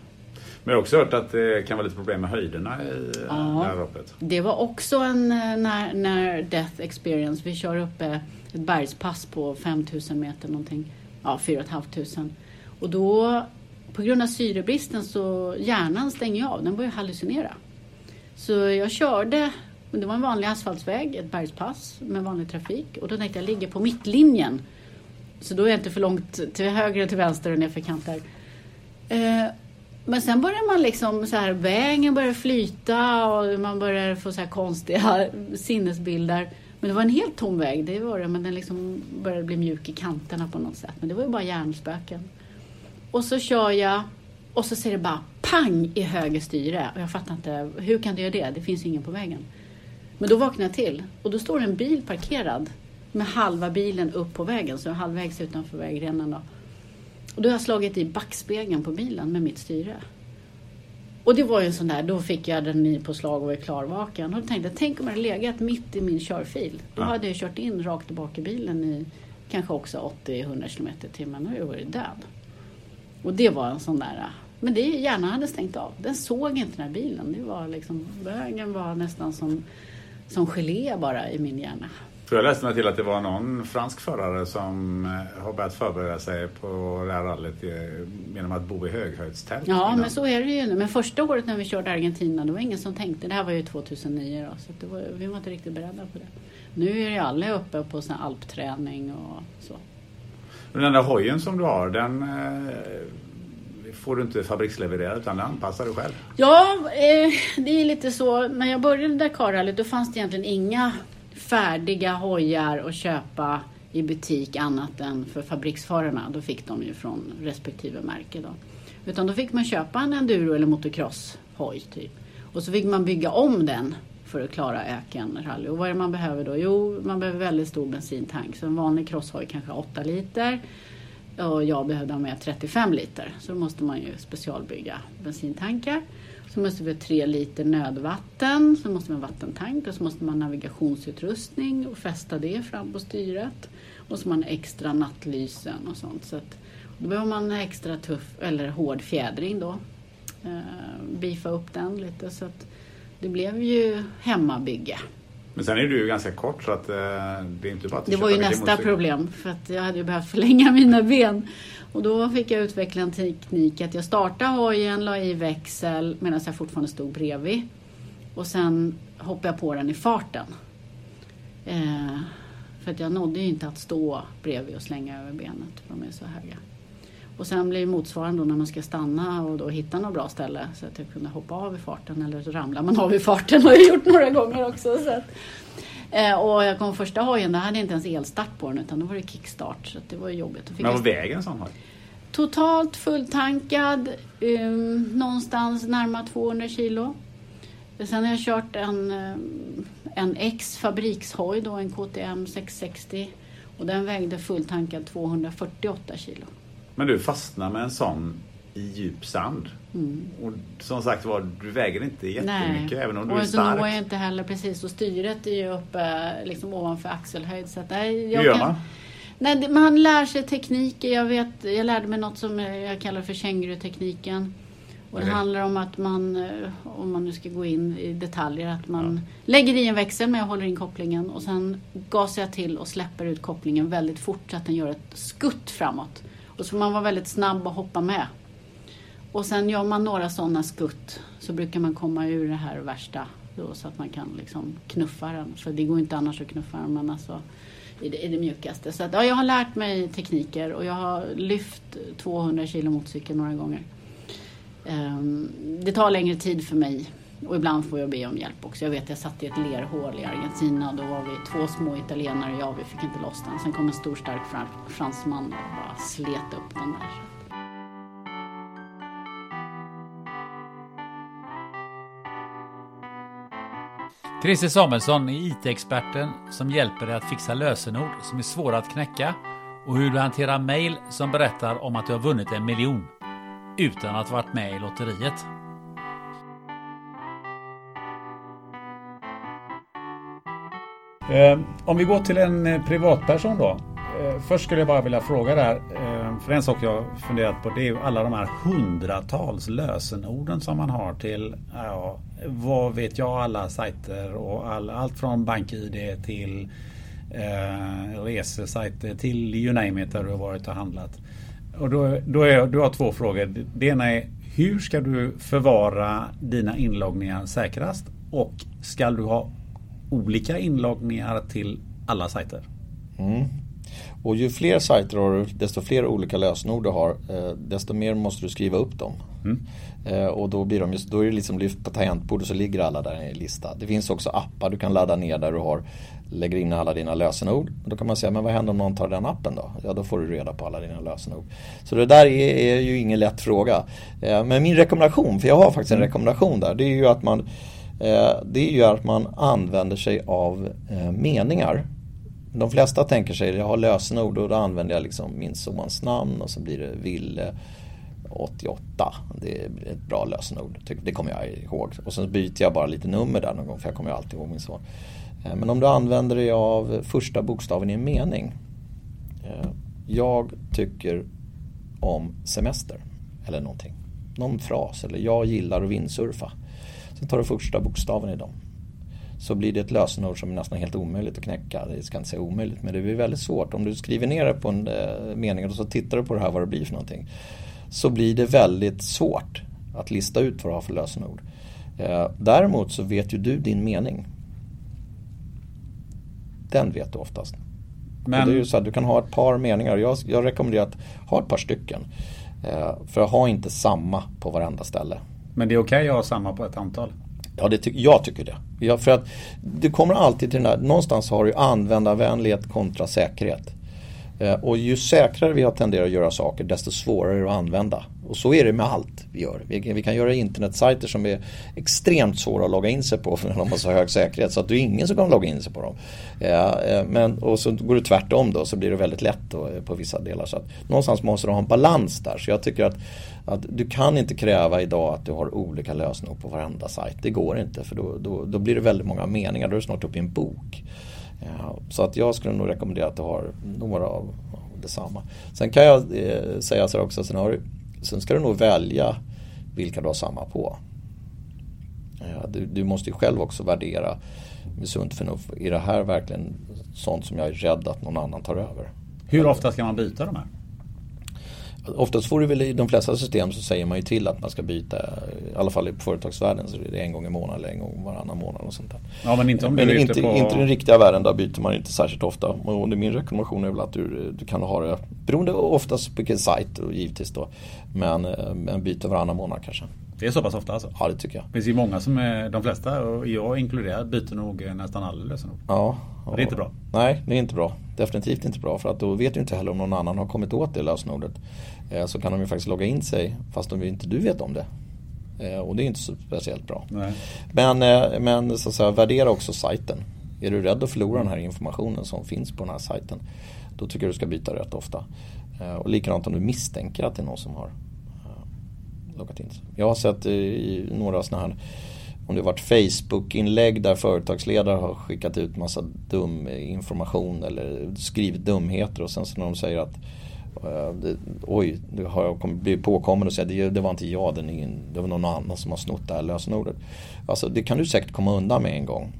Men jag har också hört att det kan vara lite problem med höjderna i ja. Det här loppet.
Det var också en eh, när, när death experience. Vi kör uppe ett bergspass på 5000 meter någonting. Ja, 4 500. Och då på grund av syrebristen så hjärnan stänger ju av. Den börjar hallucinera. Så jag körde, det var en vanlig asfaltsväg, ett bergspass med vanlig trafik. Och då tänkte jag ligga på mittlinjen. Så då är jag inte för långt till höger och till vänster och nerför kanter. Eh, men sen börjar man liksom så här, vägen börjar flyta och man börjar få så här konstiga sinnesbilder. Men det var en helt tom väg, det var det, men den liksom började bli mjuk i kanterna på något sätt. Men det var ju bara hjärnspöken. Och så kör jag och så ser det bara pang i höger styre. Och jag fattar inte, hur kan du göra det? Det finns ingen på vägen. Men då vaknar jag till och då står en bil parkerad med halva bilen upp på vägen, så halvvägs utanför vägrenen. Då. Och då har jag slagit i backspegeln på bilen med mitt styre. Och det var ju en sån där, då fick jag adrenalin på slag och var klarvaken. Och tänkte jag, tänk om jag hade legat mitt i min körfil. Då
Ja.
hade jag kört in rakt tillbaka i bilen i kanske också 80-100 km i timmen. Då hade jag varit död. Och det var en sån där, men det hjärnan hade stängt av. Den såg inte den här bilen. Det var liksom, vägen var nästan som, som gelé bara i min hjärna.
För jag läste mig till att det var någon fransk förare som eh, har börjat förbereda sig på det här rallyt genom att bo i höghöjdstält.
Ja,
innan.
men så är det ju nu. Men första året när vi körde Argentina, det var ingen som tänkte. Det här var ju 2009 då, så var, vi var inte riktigt beredda på det. Nu är ju alla uppe på sån alpträning och så.
Men Den där hojen som du har, den eh, får du inte fabrikslevererad utan den anpassar du själv.
Ja, eh, det är lite så. När jag började Dakarrallyt då fanns det egentligen inga färdiga hojar att köpa i butik annat än för fabriksförarna. Då fick de ju från respektive märke då. Utan då fick man köpa en enduro eller motocross-hoj typ. Och så fick man bygga om den för att klara ökenrally. Och vad är det man behöver då? Jo, man behöver väldigt stor bensintank. Så en vanlig crosshoj kanske har 8 liter. Och jag behövde ha med 35 liter. Så då måste man ju specialbygga bensintankar. Så måste vi ha 3 liter nödvatten. Så måste man ha vattentank. Och så måste man ha navigationsutrustning och fästa det fram på styret. Och så har man extra nattlysen och sånt. Så att, då behöver man extra tuff eller hård fjädring då. Eh, beefa upp den lite. Så att det blev ju hemmabygge.
Men sen är du ju ganska kort så att eh, det är inte bara att
Det var ju nästa problem för att jag hade ju behövt förlänga mina ben. Och då fick jag utveckla en teknik att jag startade hojen, la i växel medan jag fortfarande stod bredvid. Och sen hoppade jag på den i farten. Eh, för att jag nådde ju inte att stå bredvid och slänga över benet för de är så höga. Och sen blir motsvarande då när man ska stanna och då hitta något bra ställe så att jag kunde hoppa av i farten eller så ramlar man av i farten har jag gjort några gånger också. Så att, eh, och jag kom första hojen, där hade jag inte ens elstart på den utan då var det kickstart så det var jobbigt.
Men vad väger en sån hoj?
Totalt fulltankad, um, någonstans närmare 200 kilo. Sen har jag kört en, um, en X fabrikshoj, då, en KTM 660. Och den vägde fulltankad 248 kilo.
Men du fastnar med en sån i djup sand. Och som sagt var, du väger inte jättemycket även om du är
och så når jag
stark.
inte heller precis. Och styret är ju uppe liksom ovanför axelhöjd. Så att, nej, jag
Hur gör
kan-
man?
Nej, man lär sig tekniker. Jag, vet, jag lärde mig något som jag kallar för kängurutekniken. Och det
Okej.
handlar om att man, eh, om man nu ska gå in i detaljer, att man lägger i en växel men jag håller in kopplingen och sen gasar jag till och släpper ut kopplingen väldigt fort så att den gör ett skutt framåt. Och så får man vara väldigt snabb och hoppa med. Och sen gör man några sådana skutt så brukar man komma ur det här värsta då, så att man kan liksom knuffa den. För det går inte annars att knuffa den men alltså i det, i det mjukaste. Så att, ja, jag har lärt mig tekniker och jag har lyft 200 kilo motorcykel några gånger. Um, det tar längre tid för mig och ibland får jag be om hjälp också. Jag vet jag satt i ett lerhål i Argentina och då var vi två små italienare och jag, vi fick inte loss den. Sen kom en stor stark fransman och bara slet upp den där.
Christer Samuelsson är IT-experten som hjälper dig att fixa lösenord som är svåra att knäcka och hur du hanterar mail som berättar om att du har vunnit en miljon utan att ha varit med i lotteriet.
Eh, om vi går till en eh, privatperson då. Eh, först skulle jag bara vilja fråga där. Eh, för en sak jag funderat på det är ju alla de här hundratals lösenorden som man har till ja, vad vet jag alla sajter och all, allt från BankID till eh, resesajter till you name it där du har varit och handlat. Och då, då är, du har två frågor. Det ena är hur ska du förvara dina inloggningar säkrast? Och ska du ha olika inloggningar till alla sajter?
Mm. Och ju fler sajter har du, desto fler olika lösenord du har, eh, desto mer måste du skriva upp dem. Eh, och då, blir de just, då är det liksom lyft på tangentbordet så ligger alla där i en lista. Det finns också appar du kan ladda ner där du har, lägger in alla dina lösenord. Då kan man säga, men vad händer om någon tar den appen då? Ja, då får du reda på alla dina lösenord. Så det där är, är ju ingen lätt fråga. Eh, men min rekommendation, för jag har faktiskt en rekommendation där, det är ju att man det är ju att man använder sig av meningar. De flesta tänker sig, jag har lösenord och då använder jag liksom min sons namn och så blir det Ville 88. Det är ett bra lösenord, det kommer jag ihåg. Och så byter jag bara lite nummer där någon gång för jag kommer alltid ihåg min son. Eh, men om du använder dig av första bokstaven i en mening. Eh, jag tycker om semester eller någonting. Någon fras eller jag gillar att vindsurfa. Sen tar du första bokstaven i dem. Så blir det ett lösenord som är nästan helt omöjligt att knäcka. Det ska inte säga omöjligt men det blir väldigt svårt. Om du skriver ner det på en eh, mening och så tittar du på det här vad det blir för någonting. Så blir det väldigt svårt att lista ut vad du har för lösenord. Eh, däremot så vet ju du din mening. Den vet du oftast. Men... det är ju så att du kan ha ett par meningar. Jag, jag rekommenderar att ha ett par stycken. Eh, för ha inte samma på varenda ställe.
Men det är okej okay att ha samma på ett antal?
Ja, det ty jag tycker det. Ja, för att det kommer alltid till den här, någonstans har du användarvänlighet kontra säkerhet. Eh, och ju säkrare vi har tenderat att göra saker desto svårare är det att använda. Och så är det med allt vi gör. Vi, vi kan göra internetsajter som är extremt svåra att logga in sig på för de har så hög säkerhet så att det är ingen som kan logga in sig på dem. Eh, men, och så går det tvärtom då så blir det väldigt lätt då, eh, på vissa delar. Så att någonstans måste du ha en balans där. Så jag tycker att, att du kan inte kräva idag att du har olika lösningar på varenda sajt. Det går inte för då, då, då blir det väldigt många meningar. Då är du snart uppe i en bok. Ja, så att jag skulle nog rekommendera att du har några av detsamma. Sen kan jag eh, säga så här också, sen, har, sen ska du nog välja vilka du har samma på. Du, du, måste ju själv också värdera med sunt förnuft. Är det här verkligen sånt som jag är rädd att någon annan tar över?
Hur ofta ska man byta de här?
Oftast får du väl i de flesta system så säger man ju till att man ska byta, i alla fall i företagsvärlden så är det en gång i månaden eller en gång varannan månad och sånt där.
Ja men inte om du
men inte, på... inte i den riktiga världen, där byter man inte särskilt ofta. Och min rekommendation är väl att du, du kan ha det, beroende oftast på vilken sajt och givetvis då, men, eh, men byter varannan månad kanske.
Det är så pass ofta alltså?
Ja det tycker jag.
Det finns ju många som är, de flesta och jag inkluderad, byter nog nästan alla lösenord.
Ja.
Och det är inte bra.
Nej, det är inte bra. Definitivt inte bra för att då vet du inte heller om någon annan har kommit åt det lösenordet. Eh, så kan de ju faktiskt logga in sig fast om inte du vet om det. Eh, och det är inte speciellt bra.
Nej.
Men, eh, men så att säga, värdera också sajten. Är du rädd att förlora den här informationen som finns på den här sajten. Då tycker jag du ska byta rätt ofta. Och likadant om du misstänker att det är någon som har loggat in sig. Jag har sett i några sådana här om det varit Facebook-inlägg där företagsledare har skickat ut massa dum information eller skrivit dumheter och sen så när de säger att Eh, det, oj, nu har jag blivit påkommen och säga det, det var inte jag, det, det var någon annan som har snott det här lösenordet. Alltså det kan du säkert komma undan med en gång.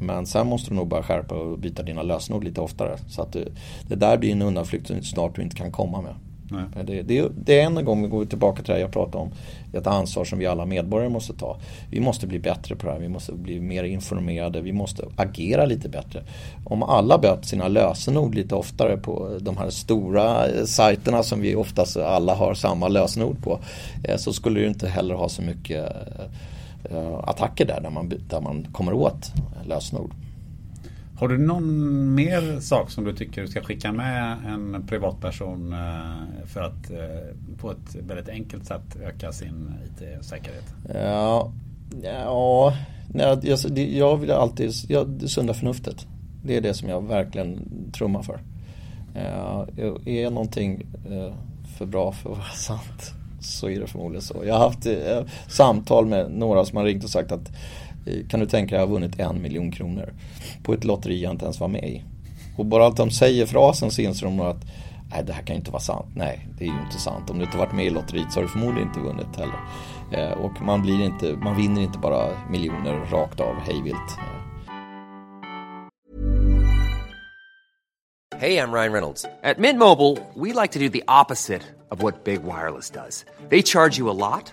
Men sen måste du nog bara skärpa och byta dina lösenord lite oftare. Så att det, det där blir en undanflykt som snart du inte kan komma med. Eh, det, det, det, är en gång vi går tillbaka till det jag pratade om. Ett ansvar som vi alla medborgare måste ta. Vi måste bli bättre på det här. Vi måste bli mer informerade. Vi måste agera lite bättre. Om alla böt sina lösenord lite oftare på de här stora eh, sajterna som vi oftast alla har samma lösenord på. Eh, så skulle du inte heller ha så mycket attacker där, där man, där man kommer åt lösenord.
Har du någon mer sak som du tycker du ska skicka med en privatperson eh, för att eh, på ett väldigt enkelt sätt öka sin IT-säkerhet?
Ja, ja jag, jag vill alltid, jag, det sunda förnuftet. Det är det som jag verkligen trummar för. Eh, är någonting för bra för att vara sant så är det förmodligen så. Jag har haft samtal med några som har ringt och sagt att Eh, kan du tänka dig att ha vunnit en miljon kronor på ett lotteri jag inte ens var med i. Och bara allt de säger frasen så inser de att nej det här kan ju inte vara sant. Nej, det är ju inte sant. Om du inte varit med i lotteriet så har du förmodligen inte vunnit heller. Eh, och man, blir inte, man vinner inte bara miljoner rakt av hejvilt.
Hej, jag Ryan Reynolds. På Mint Mobile, we like to do the opposite of what Big Wireless does. They charge you a lot.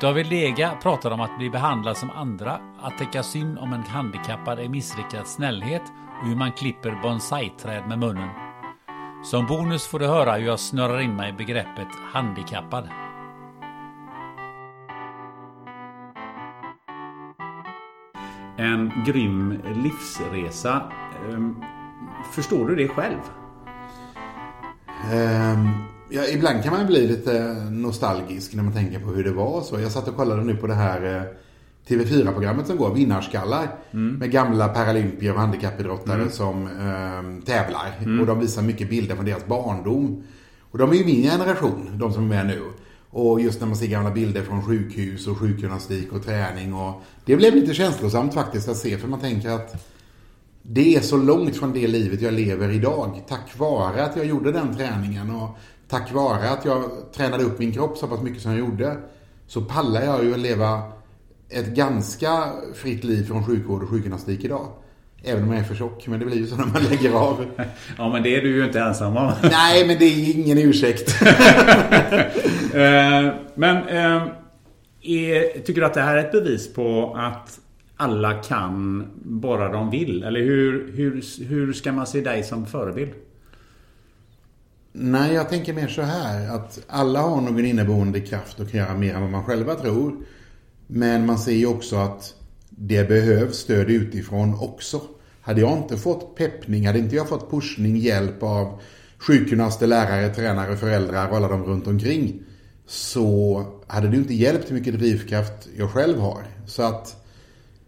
David Lega pratar om att bli behandlad som andra, att täcka synd om en handikappad är missriktad snällhet och hur man klipper bonsai-träd med munnen. Som bonus får du höra hur jag snurrar in mig i begreppet handikappad.
En grym livsresa. Ehm, Förstår du det själv?
Ehm, ja, ibland kan man bli lite nostalgisk när man tänker på hur det var. Så jag satt och kollade nu på det här eh, TV4-programmet som går, Vinnarskallar. Med gamla paralympier och handikappidrottare
Mm.
som ehm, tävlar.
Mm.
Och de visar mycket bilder från deras barndom. Och de är ju min generation, de som är med nu. Och just när man ser gamla bilder från sjukhus och sjukgymnastik och träning. Och det blev lite känslosamt faktiskt att se, för man tänker att det är så långt från det livet jag lever idag. Tack vare att jag gjorde den träningen och tack vare att jag tränade upp min kropp så pass mycket som jag gjorde. Så pallar jag ju att leva ett ganska fritt liv från sjukvård och sjukgymnastik idag. Även om jag är för tjock, men det blir ju så när man lägger av.
Ja, men det är du ju inte ensam om.
Nej, men det är ingen ursäkt.
Eh, men eh, är, tycker du att det här är ett bevis på att alla kan bara de vill? Eller hur, hur, hur ska man se dig som förebild?
Nej, jag tänker mer så här att alla har någon inneboende kraft och kan göra mer än vad man själva tror. Men man ser ju också att det behövs stöd utifrån också. Hade jag inte fått peppning, hade inte jag fått pushning, hjälp av sjukgymnaster, lärare, tränare, föräldrar och alla de runt omkring. Så hade det inte hjälpt hur mycket drivkraft jag själv har. Så att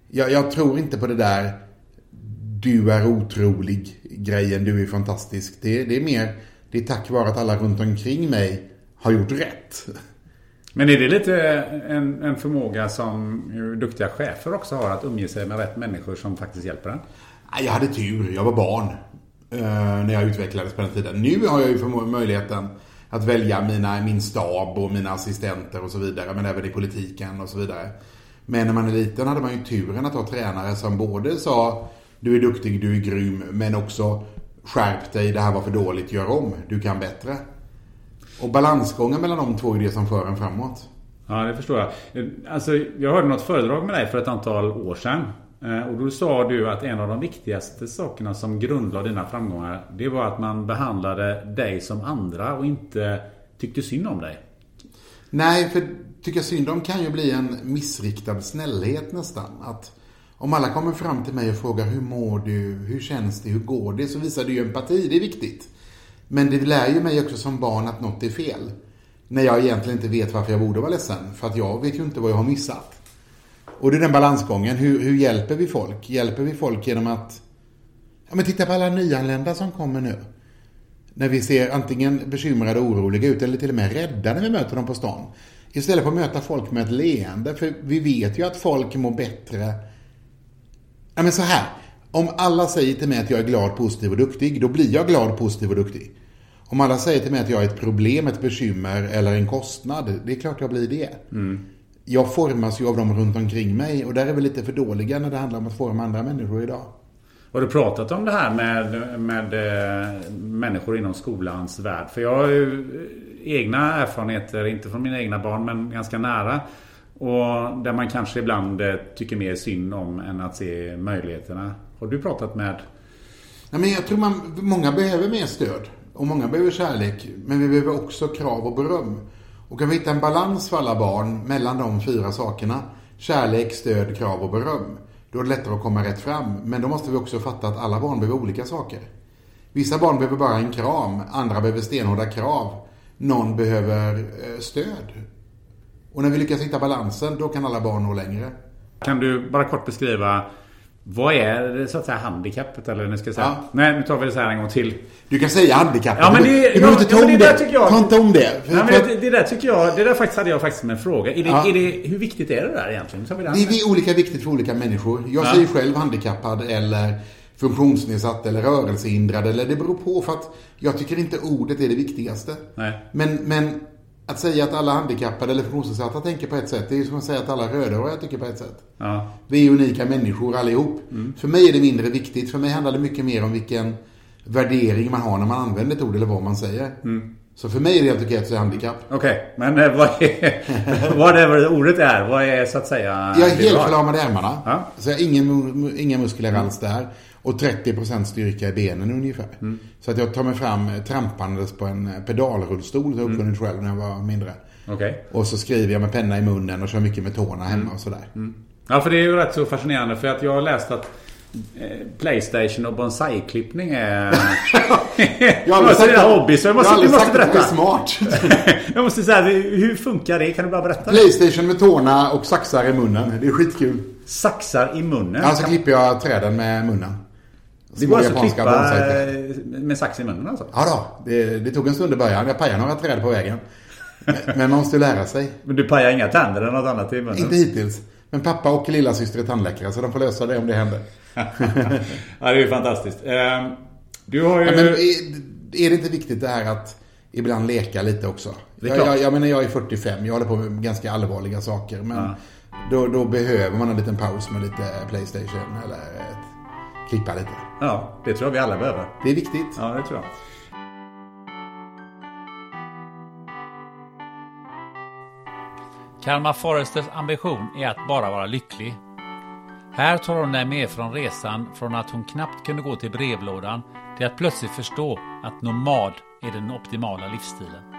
jag, jag tror inte på det där du är otrolig grejen, du är fantastisk. Det, det är mer, det är tack vare att alla runt omkring mig har gjort rätt.
Men är det lite en, en förmåga som duktiga chefer också har att umge sig med rätt människor som faktiskt hjälper en?
Jag hade tur, jag var barn eh, när jag utvecklades på den tiden. Nu har jag ju möjligheten att välja mina, min stab och mina assistenter och så vidare, men även i politiken och så vidare. Men när man är liten hade man ju turen att ha tränare som både sa du är duktig, du är grym, men också skärp dig, det här var för dåligt, gör om, du kan bättre. Och balansgången mellan de två är det som för en framåt.
Ja, det förstår jag. Alltså, jag hörde något föredrag med dig för ett antal år sedan. Eh, Och då sa du att en av de viktigaste sakerna som grundlade dina framgångar Det var att man behandlade dig som andra och inte tyckte synd om dig.
Nej, för tycka synd om kan ju bli en missriktad snällhet nästan. Att om alla kommer fram till mig och frågar hur mår du, hur känns det, hur går det? Så visar det ju empati, det är viktigt. Men det lär ju mig också som barn att något är fel. När jag egentligen inte vet varför jag borde vara ledsen. För att jag vet ju inte vad jag har missat. Och det är den balansgången. Hur, hur hjälper vi folk? Hjälper vi folk genom att... Ja men titta på alla nyanlända som kommer nu. När vi ser antingen bekymrade och oroliga ut eller till och med rädda när vi möter dem på stan. Istället för att möta folk med ett leende. För vi vet ju att folk mår bättre. Ja men så här. Om alla säger till mig att jag är glad, positiv och duktig, då blir jag glad, positiv och duktig. Om alla säger till mig att jag är ett problem, ett bekymmer eller en kostnad, det är klart jag blir det. Jag formas ju av dem runt omkring mig och där är vi lite för dåliga när det handlar om att forma andra människor idag.
Har du pratat om det här med, med eh, människor inom skolans värld? För jag har ju egna erfarenheter, inte från mina egna barn men ganska nära. Och där man kanske ibland eh, tycker mer synd om än att se möjligheterna. Har du pratat med
Nej, men jag tror man, många behöver mer stöd. Och många behöver kärlek, men vi behöver också krav och beröm. Och kan vi hitta en balans för alla barn mellan de fyra sakerna, kärlek, stöd, krav och beröm, då är det lättare att komma rätt fram. Men då måste vi också fatta att alla barn behöver olika saker. Vissa barn behöver bara en kram, andra behöver stenhårda krav. Någon behöver eh, stöd. Och när vi lyckas hitta balansen, då kan alla barn nå längre.
Kan du bara kort beskriva vad är så att säga handikappet eller nu ska jag säga?
Ja.
Nej, nu tar vi det så här en gång till.
Du kan säga handikappet.
Ja, men det,
du behöver inte ta
ja,
om
det.
det.
jag.
Ta inte om det. För,
Nej, men det, det där tycker jag, det där faktiskt hade jag faktiskt med en fråga. Är det,
Ja.
är det, hur viktigt är det där egentligen? Den.
det är olika viktigt för olika människor. Jag
Ja.
säger själv handikappad eller funktionsnedsatt eller rörelsehindrad. Eller det beror på för att jag tycker inte ordet är det viktigaste.
Nej.
Men, men att säga att alla handikappade eller funktionsnedsatta tänker på ett sätt, det är ju som att säga att alla rödhåriga tycker på ett sätt.
Ja.
Vi är unika människor allihop.
Mm.
För mig är det mindre viktigt. För mig handlar det mycket mer om vilken värdering man har när man använder ett ord eller vad man säger.
Mm.
Så för mig är det helt okej att säga handikapp.
Okej, men eh, vad är, whatever ordet är, vad är så att säga...
Jag är helt förlamad i ärmarna.
Ja.
Så jag har ingen, inga muskler alls där. Och 30% styrka i benen ungefär.
Mm.
Så att jag tar mig fram eh, trampandes på en eh, pedalrullstol. Jag uppfunnit själv när jag var mindre.
Okej.
Och så skriver jag med penna i munnen och kör mycket med tårna hemma och sådär.
Ja, för det är ju rätt så fascinerande för att jag har läst att eh, Playstation och bonsai-klippning är...
Jag har aldrig
dina
att-
hobby, så jag
jag
måste,
har aldrig
måste
sagt att
berätta.
jag är smart.
jag måste säga, hur funkar det? Kan du bara berätta?
Playstation med tårna och saxar i munnen. Det är skitkul.
Saxar i munnen?
Ja, så klipper jag träden med munnen.
Det går alltså att klippa
bonsai-träd.
eh, med sax i munnen alltså?
Ja då, det, det tog en stund i början. Jag pajade några träd på vägen. Men, man måste ju lära sig.
Men du pajar inga tänder eller något annat i munnen?
Inte hittills. Men pappa och lilla syster är tandläkare så de får lösa det om det händer.
ja, det är ju fantastiskt. Ehm, Du har ju...
Ja, men är, är det inte viktigt det här att ibland leka lite också? Jag, jag, jag menar jag är 45, jag håller på med ganska allvarliga saker. Men
Ja.
då, då behöver man en liten paus med lite Playstation eller ett, klippa lite.
Ja, det tror jag vi alla behöver.
Det är viktigt.
Ja, det tror jag.
Kalmar Foresters ambition är att bara vara lycklig. Här tar hon dig med från resan från att hon knappt kunde gå till brevlådan till att plötsligt förstå att nomad är den optimala livsstilen.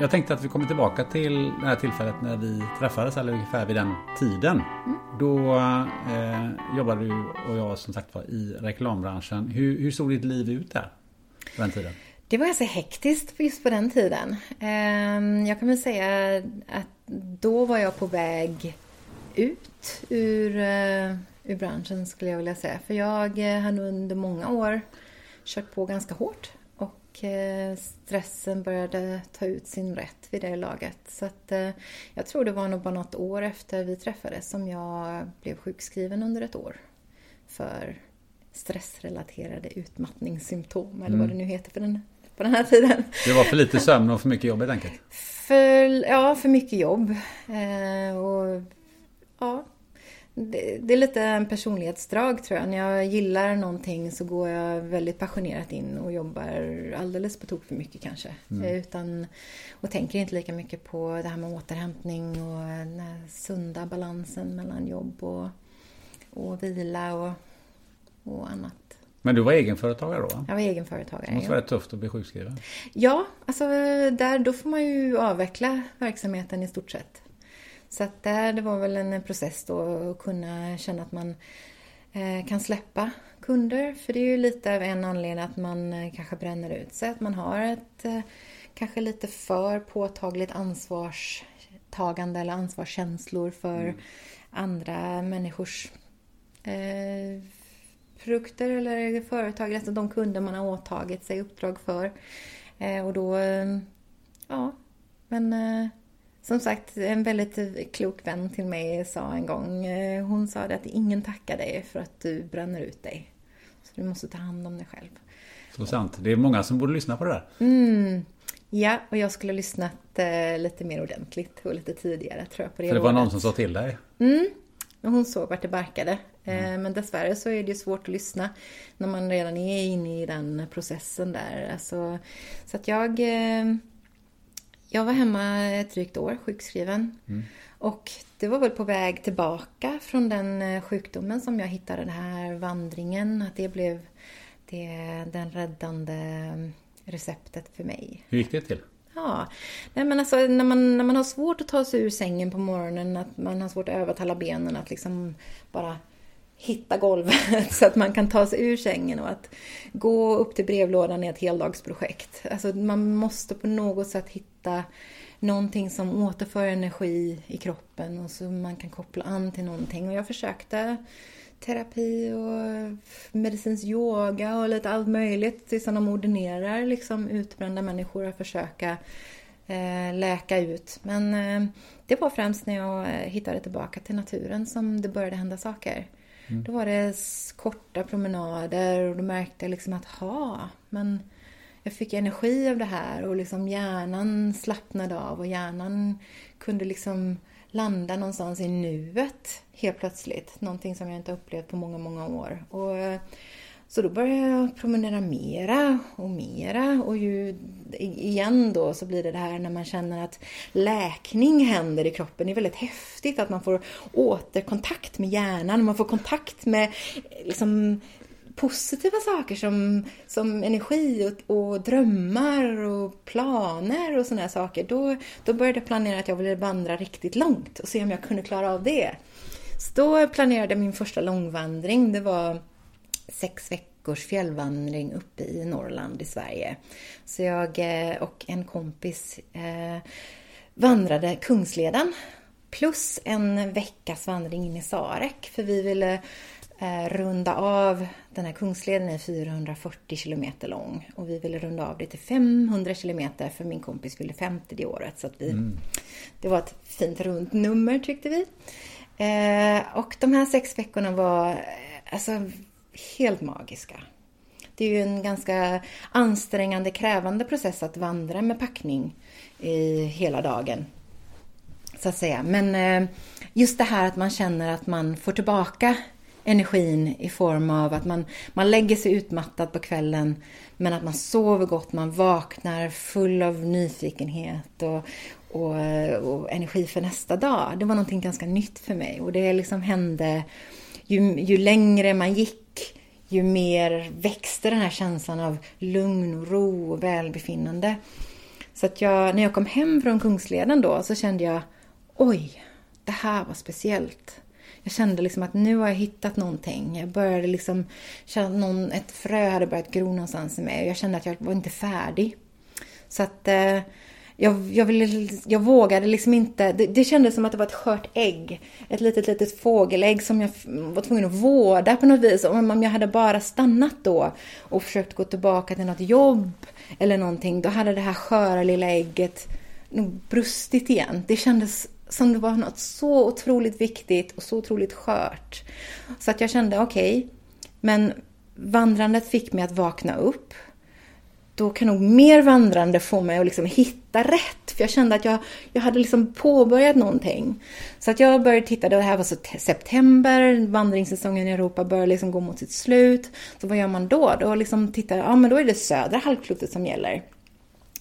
Jag tänkte att vi kommer tillbaka till det här tillfället när vi träffades, eller ungefär vid den tiden. Då eh, jobbade du och jag som sagt var i reklambranschen. Hur, hur såg ditt liv ut där? På den tiden?
Det var ganska hektiskt just på den tiden. Ehm, Jag kan väl säga att då var jag på väg ut ur, eh, ur branschen skulle jag vilja säga. För jag eh, hade under många år kört på ganska hårt och eh, stressen började ta ut sin rätt vid det laget. Så att eh, jag tror det var nog bara något år efter vi träffades som jag blev sjukskriven under ett år för stressrelaterade utmattningssymptom eller vad
Mm.
det nu heter på den, på den här tiden.
Det var för lite sömn och för mycket jobb helt enkelt.
För, ja, för mycket jobb. Eh, och ja, det, det är lite en personlighetsdrag tror jag. När jag gillar någonting så går jag väldigt passionerat in och jobbar alldeles på tok för mycket kanske.
Mm.
Eh, Utan, och tänker inte lika mycket på det här med återhämtning och den här sunda balansen mellan jobb och, och vila och, och annat.
Men du var egenföretagare då?
Jag var egenföretagare.
Det måste
ja.
vara tufft att bli sjukskriven.
Ja, alltså där, då får man ju avveckla verksamheten i stort sett. Så att där, det var väl en process då att kunna känna att man eh, kan släppa kunder. För det är ju lite av en anledning att man eh, kanske bränner ut sig. Att man har ett eh, kanske lite för påtagligt ansvarstagande eller ansvarskänslor för andra människors eh, produkter eller företag, alltså de kunder man har åtagit sig uppdrag för. Eh, och då, eh, ja, men som sagt, en väldigt klok vän till mig sa en gång, eh, hon sa det att ingen tackar dig för att du bränner ut dig. Så du måste ta hand om dig själv.
Så sant. Det är många som borde lyssna på det där.
Mm. Ja, och jag skulle ha lyssnat eh, lite mer ordentligt och lite tidigare tror jag på det
För det var
rådet.
någon som sa till dig.
Mm. Hon såg vart det barkade. Eh, Men dessvärre så är det ju svårt att lyssna när man redan är inne i den processen där. Alltså, så att jag, eh, jag var hemma ett drygt år sjukskriven.
Mm.
Och det var väl på väg tillbaka från den eh, sjukdomen som jag hittade den här vandringen. Att det blev det, den räddande receptet för mig.
Hur gick det till?
Ja, nej men alltså när man, när man har svårt att ta sig ur sängen på morgonen, att man har svårt att övertala benen att liksom bara hitta golvet så att man kan ta sig ur sängen och att gå upp till brevlådan är ett heldagsprojekt. Alltså man måste på något sätt hitta någonting som återför energi i kroppen och så man kan koppla an till någonting. Och jag försökte terapi och medicinsk yoga och lite allt möjligt tills de ordinerar liksom utbrända människor att försöka eh, läka ut. Men eh, det var främst när jag eh, hittade tillbaka till naturen som det började hända saker. Mm. Då var det korta promenader och då märkte jag liksom att ha, men jag fick energi av det här och liksom hjärnan slappnade av och hjärnan kunde liksom landa någonstans i nuet helt plötsligt. Någonting som jag inte upplevt på många, många år. Och, eh, så då började jag promenera mera och mera och ju, igen då så blir det det här när man känner att läkning händer i kroppen. Det är väldigt häftigt att man får återkontakt med hjärnan, man får kontakt med liksom, positiva saker som, som energi och, och drömmar och planer och sådana saker. Då, då började jag planera att jag ville vandra riktigt långt och se om jag kunde klara av det. Så då planerade jag min första långvandring. Det var sex veckors fjällvandring uppe i Norrland i Sverige. Så jag eh, och en kompis eh, vandrade Kungsleden plus en veckas vandring in i Sarek för vi ville eh, runda av den här Kungsleden är 440 kilometer lång och vi ville runda av det till 500 kilometer för min kompis fyllde 50 det året. Så vi, mm. Det var ett fint runt nummer tyckte vi. Eh, och de här sex veckorna var alltså helt magiska. Det är ju en ganska ansträngande, krävande process att vandra med packning i hela dagen. Så att säga. Men eh, just det här att man känner att man får tillbaka energin i form av att man, man lägger sig utmattad på kvällen men att man sover gott, man vaknar full av nyfikenhet och, och, och energi för nästa dag. Det var någonting ganska nytt för mig och det liksom hände ju, ju längre man gick ju mer växte den här känslan av lugn och ro och välbefinnande. Så att jag, när jag kom hem från Kungsleden då så kände jag oj, det här var speciellt. Jag kände liksom att nu har jag hittat någonting. Jag började liksom känna att någon, ett frö hade börjat gro någonstans i mig och jag kände att jag var inte färdig. Så att eh, jag, jag, ville, jag vågade liksom inte. Det, det kändes som att det var ett skört ägg. Ett litet, litet fågelägg som jag var tvungen att vårda på något vis. Om jag hade bara stannat då och försökt gå tillbaka till något jobb eller någonting, då hade det här sköra lilla ägget nog brustit igen. Det kändes som det var något så otroligt viktigt och så otroligt skört. Så att jag kände, okej, okay, men vandrandet fick mig att vakna upp. Då kan nog mer vandrande få mig att liksom hitta rätt. För jag kände att jag, jag hade liksom påbörjat någonting. Så att jag började titta, det här var så september, vandringssäsongen i Europa börjar liksom gå mot sitt slut. Så vad gör man då? Då liksom tittar ja men då är det södra halvklotet som gäller.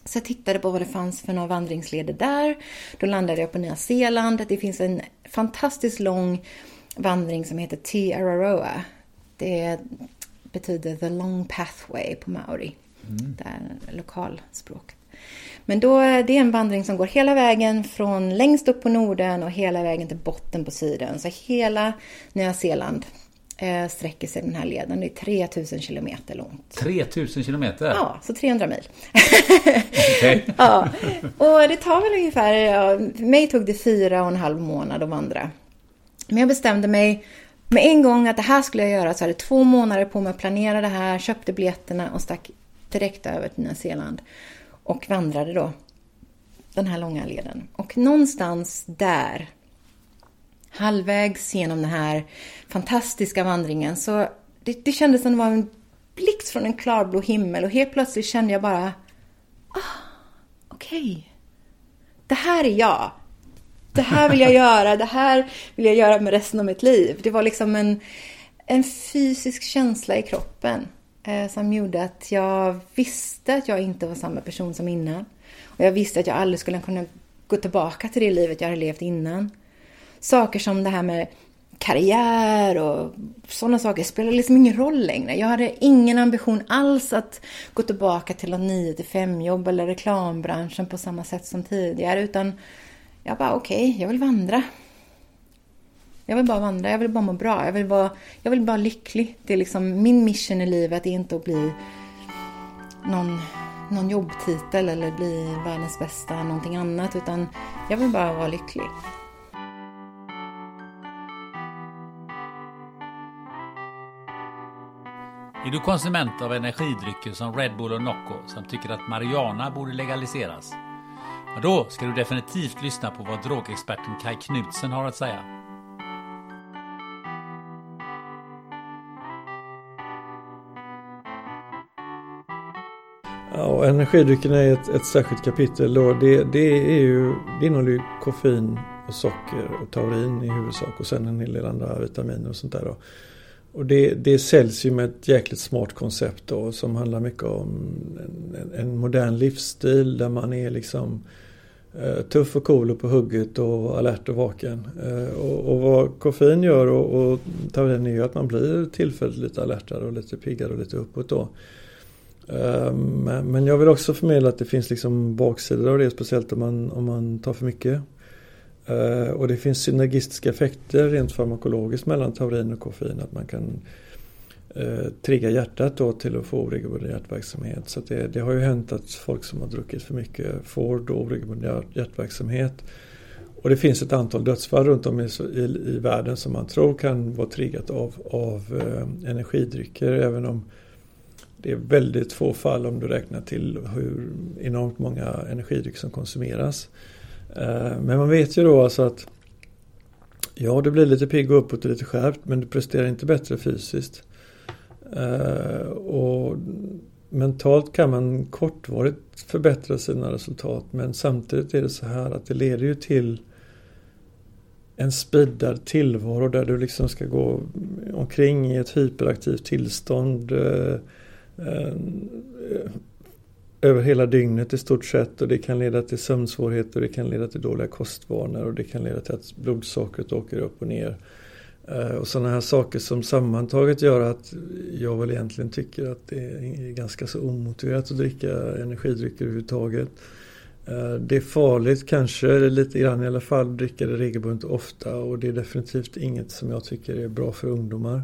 Så jag tittade på vad det fanns för några vandringsleder där. Då landade jag på Nya Zeeland. Det finns en fantastiskt lång vandring som heter Te Araroa. Det betyder the long pathway på maori. Mm. Det är lokalspråk. Men då, det är en vandring som går hela vägen från längst upp på Norden och hela vägen till botten på Syden. Så hela Nya Zeeland eh, sträcker sig den här leden. Det är 3000 kilometer långt.
3000 kilometer?
Ja, så 300 mil. okay. ja, och det tar väl ungefär, ja, för mig tog det fyra och en halv månad att vandra. Men jag bestämde mig med en gång att det här skulle jag göra. Så jag hade två månader på mig att planera det här, köpte biljetterna och stack direkt över till Nya Zeeland. Och vandrade då den här långa leden. Och någonstans där halvvägs genom den här fantastiska vandringen så det, det kändes som det var en blixt från en klarblå himmel och helt plötsligt kände jag bara ah, okej. Okay. Det här är jag. Det här vill jag göra. Det här vill jag göra med resten av mitt liv. Det var liksom en, en fysisk känsla i kroppen Eh, som gjorde att jag visste att jag inte var samma person som innan. Och jag visste att jag aldrig skulle kunna gå tillbaka till det livet jag hade levt innan. saker som det här med karriär och sådana saker spelar liksom ingen roll längre. Jag hade ingen ambition alls att gå tillbaka till en 9 till 5 jobb eller reklambranschen på samma sätt som tidigare utan jag bara okej, okay, jag vill vandra. Jag vill bara vandra, jag vill bara må bra, jag vill vara, jag vill bara lycklig. Det är liksom min mission i livet, är inte att bli någon, någon jobbtitel eller bli världens bästa någonting annat utan jag vill bara vara lycklig.
Är du konsument av energidrycker som Red Bull och Nocco som tycker att marijuana borde legaliseras? Då ska du definitivt lyssna på vad drogexperten Kai Knutsen har att säga.
Ja, energidryckerna är ett, ett särskilt kapitel. Då. Det, det, är ju, det innehåller ju koffein och socker och taurin i huvudsak och sen en hel del andra vitaminer och sånt där. Då. Och det, det säljs ju med ett jäkligt smart koncept då som handlar mycket om en, en modern livsstil där man är liksom eh, tuff och cool och på hugget och alert och vaken. Eh, och, och, vad koffein gör och, och taurin är ju att man blir tillfälligt lite alertare och lite piggare och lite uppåt då. Ehm, men, jag vill också förmedla att det finns liksom baksidor av det, speciellt om man, om man tar för mycket. Ehm, och det finns synergistiska effekter rent farmakologiskt mellan taurin och koffein. Att man kan eh, trigga hjärtat då till att få oregelbunden hjärtverksamhet. Så det, det, har ju hänt att folk som har druckit för mycket får då oregelbunden hjärtverksamhet. Och det finns ett antal dödsfall runt om i, i, i världen som man tror kan vara triggat av, av eh, energidrycker. Även om det är väldigt få fall om du räknar till hur enormt många energidrycker som konsumeras. Eh, men man vet ju då alltså att Ja, du blir lite pigg och uppåt och lite skärpt men du presterar inte bättre fysiskt. Eh, och mentalt kan man kortvarigt förbättra sina resultat men samtidigt är det så här att det leder ju till en speedad tillvaro där du liksom ska gå omkring i ett hyperaktivt tillstånd eh, Eh, över hela dygnet i stort sett och det kan leda till sömnsvårigheter, det kan leda till dåliga kostvanor och det kan leda till att blodsockret åker upp och ner. Eh, och sådana här saker som sammantaget gör att jag väl egentligen tycker att det är ganska så omotiverat att dricka energidrycker överhuvudtaget. Eh, det är farligt kanske, lite grann i alla fall, att dricka det regelbundet och ofta och det är definitivt inget som jag tycker är bra för ungdomar.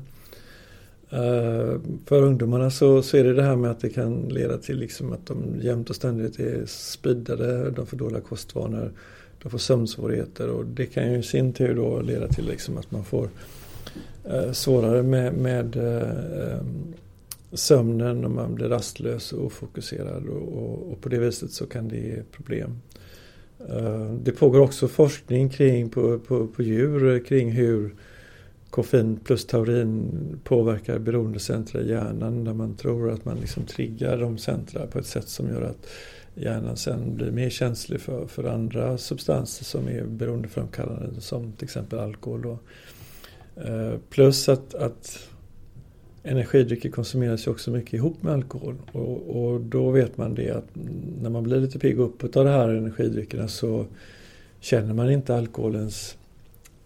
Eh, för ungdomarna så, så är det det här med att det kan leda till liksom att de jämt och ständigt är speedade, de får dåliga kostvanor, de får sömnsvårigheter och det kan ju i sin tur då leda till liksom att man får eh, svårare med, med eh, sömnen och man blir rastlös och ofokuserad och, och, och, på det viset så kan det ge problem. Eh, det pågår också forskning kring på, på, på djur kring hur koffein plus taurin påverkar beroendecentra i hjärnan där man tror att man liksom triggar de centra på ett sätt som gör att hjärnan sen blir mer känslig för, för andra substanser som är beroendeframkallande som till exempel alkohol. Då. Eh, plus att, att energidrycker konsumeras ju också mycket ihop med alkohol och, och då vet man det att när man blir lite pigg uppåt av de här energidryckerna så känner man inte alkoholens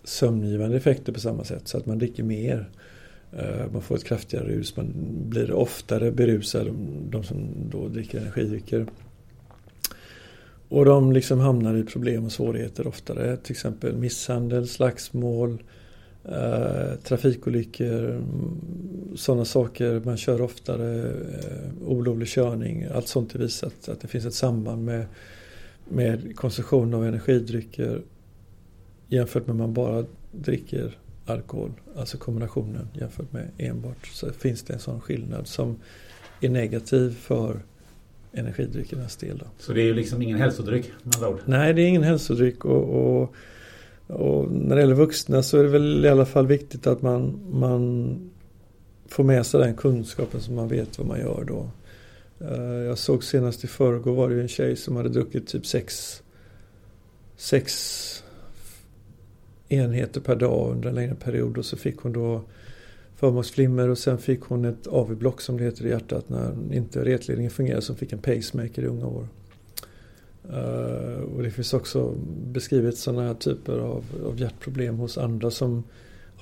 sömngivande effekter på samma sätt så att man dricker mer. Eh, man får ett kraftigare rus, man blir oftare berusad, de som då dricker energidrycker. Och de liksom hamnar i problem och svårigheter oftare, till exempel misshandel, slagsmål, eh, trafikolyckor, mm, sådana saker. Man kör oftare, eh, olovlig körning. Allt sånt är visat att det finns ett samband med, med konsumtion av energidrycker jämfört med om man bara dricker alkohol, alltså kombinationen jämfört med enbart, så finns det en sån skillnad som är negativ för energidryckernas del. Då.
Så det är ju liksom ingen hälsodryck med andra ord?
Nej, det är ingen hälsodryck och, och, och, när det gäller vuxna så är det väl i alla fall viktigt att man, man får med sig den kunskapen så man vet vad man gör då. Eh, jag såg senast i förrgår var det en tjej som hade druckit typ sex, sex enheter per dag under en längre period och så fick hon då förmaksflimmer och sen fick hon ett AV-block som det heter i hjärtat när inte retledningen fungerade som fick en pacemaker i unga år. Uh, och det finns också beskrivet sådana här typer av, av hjärtproblem hos andra som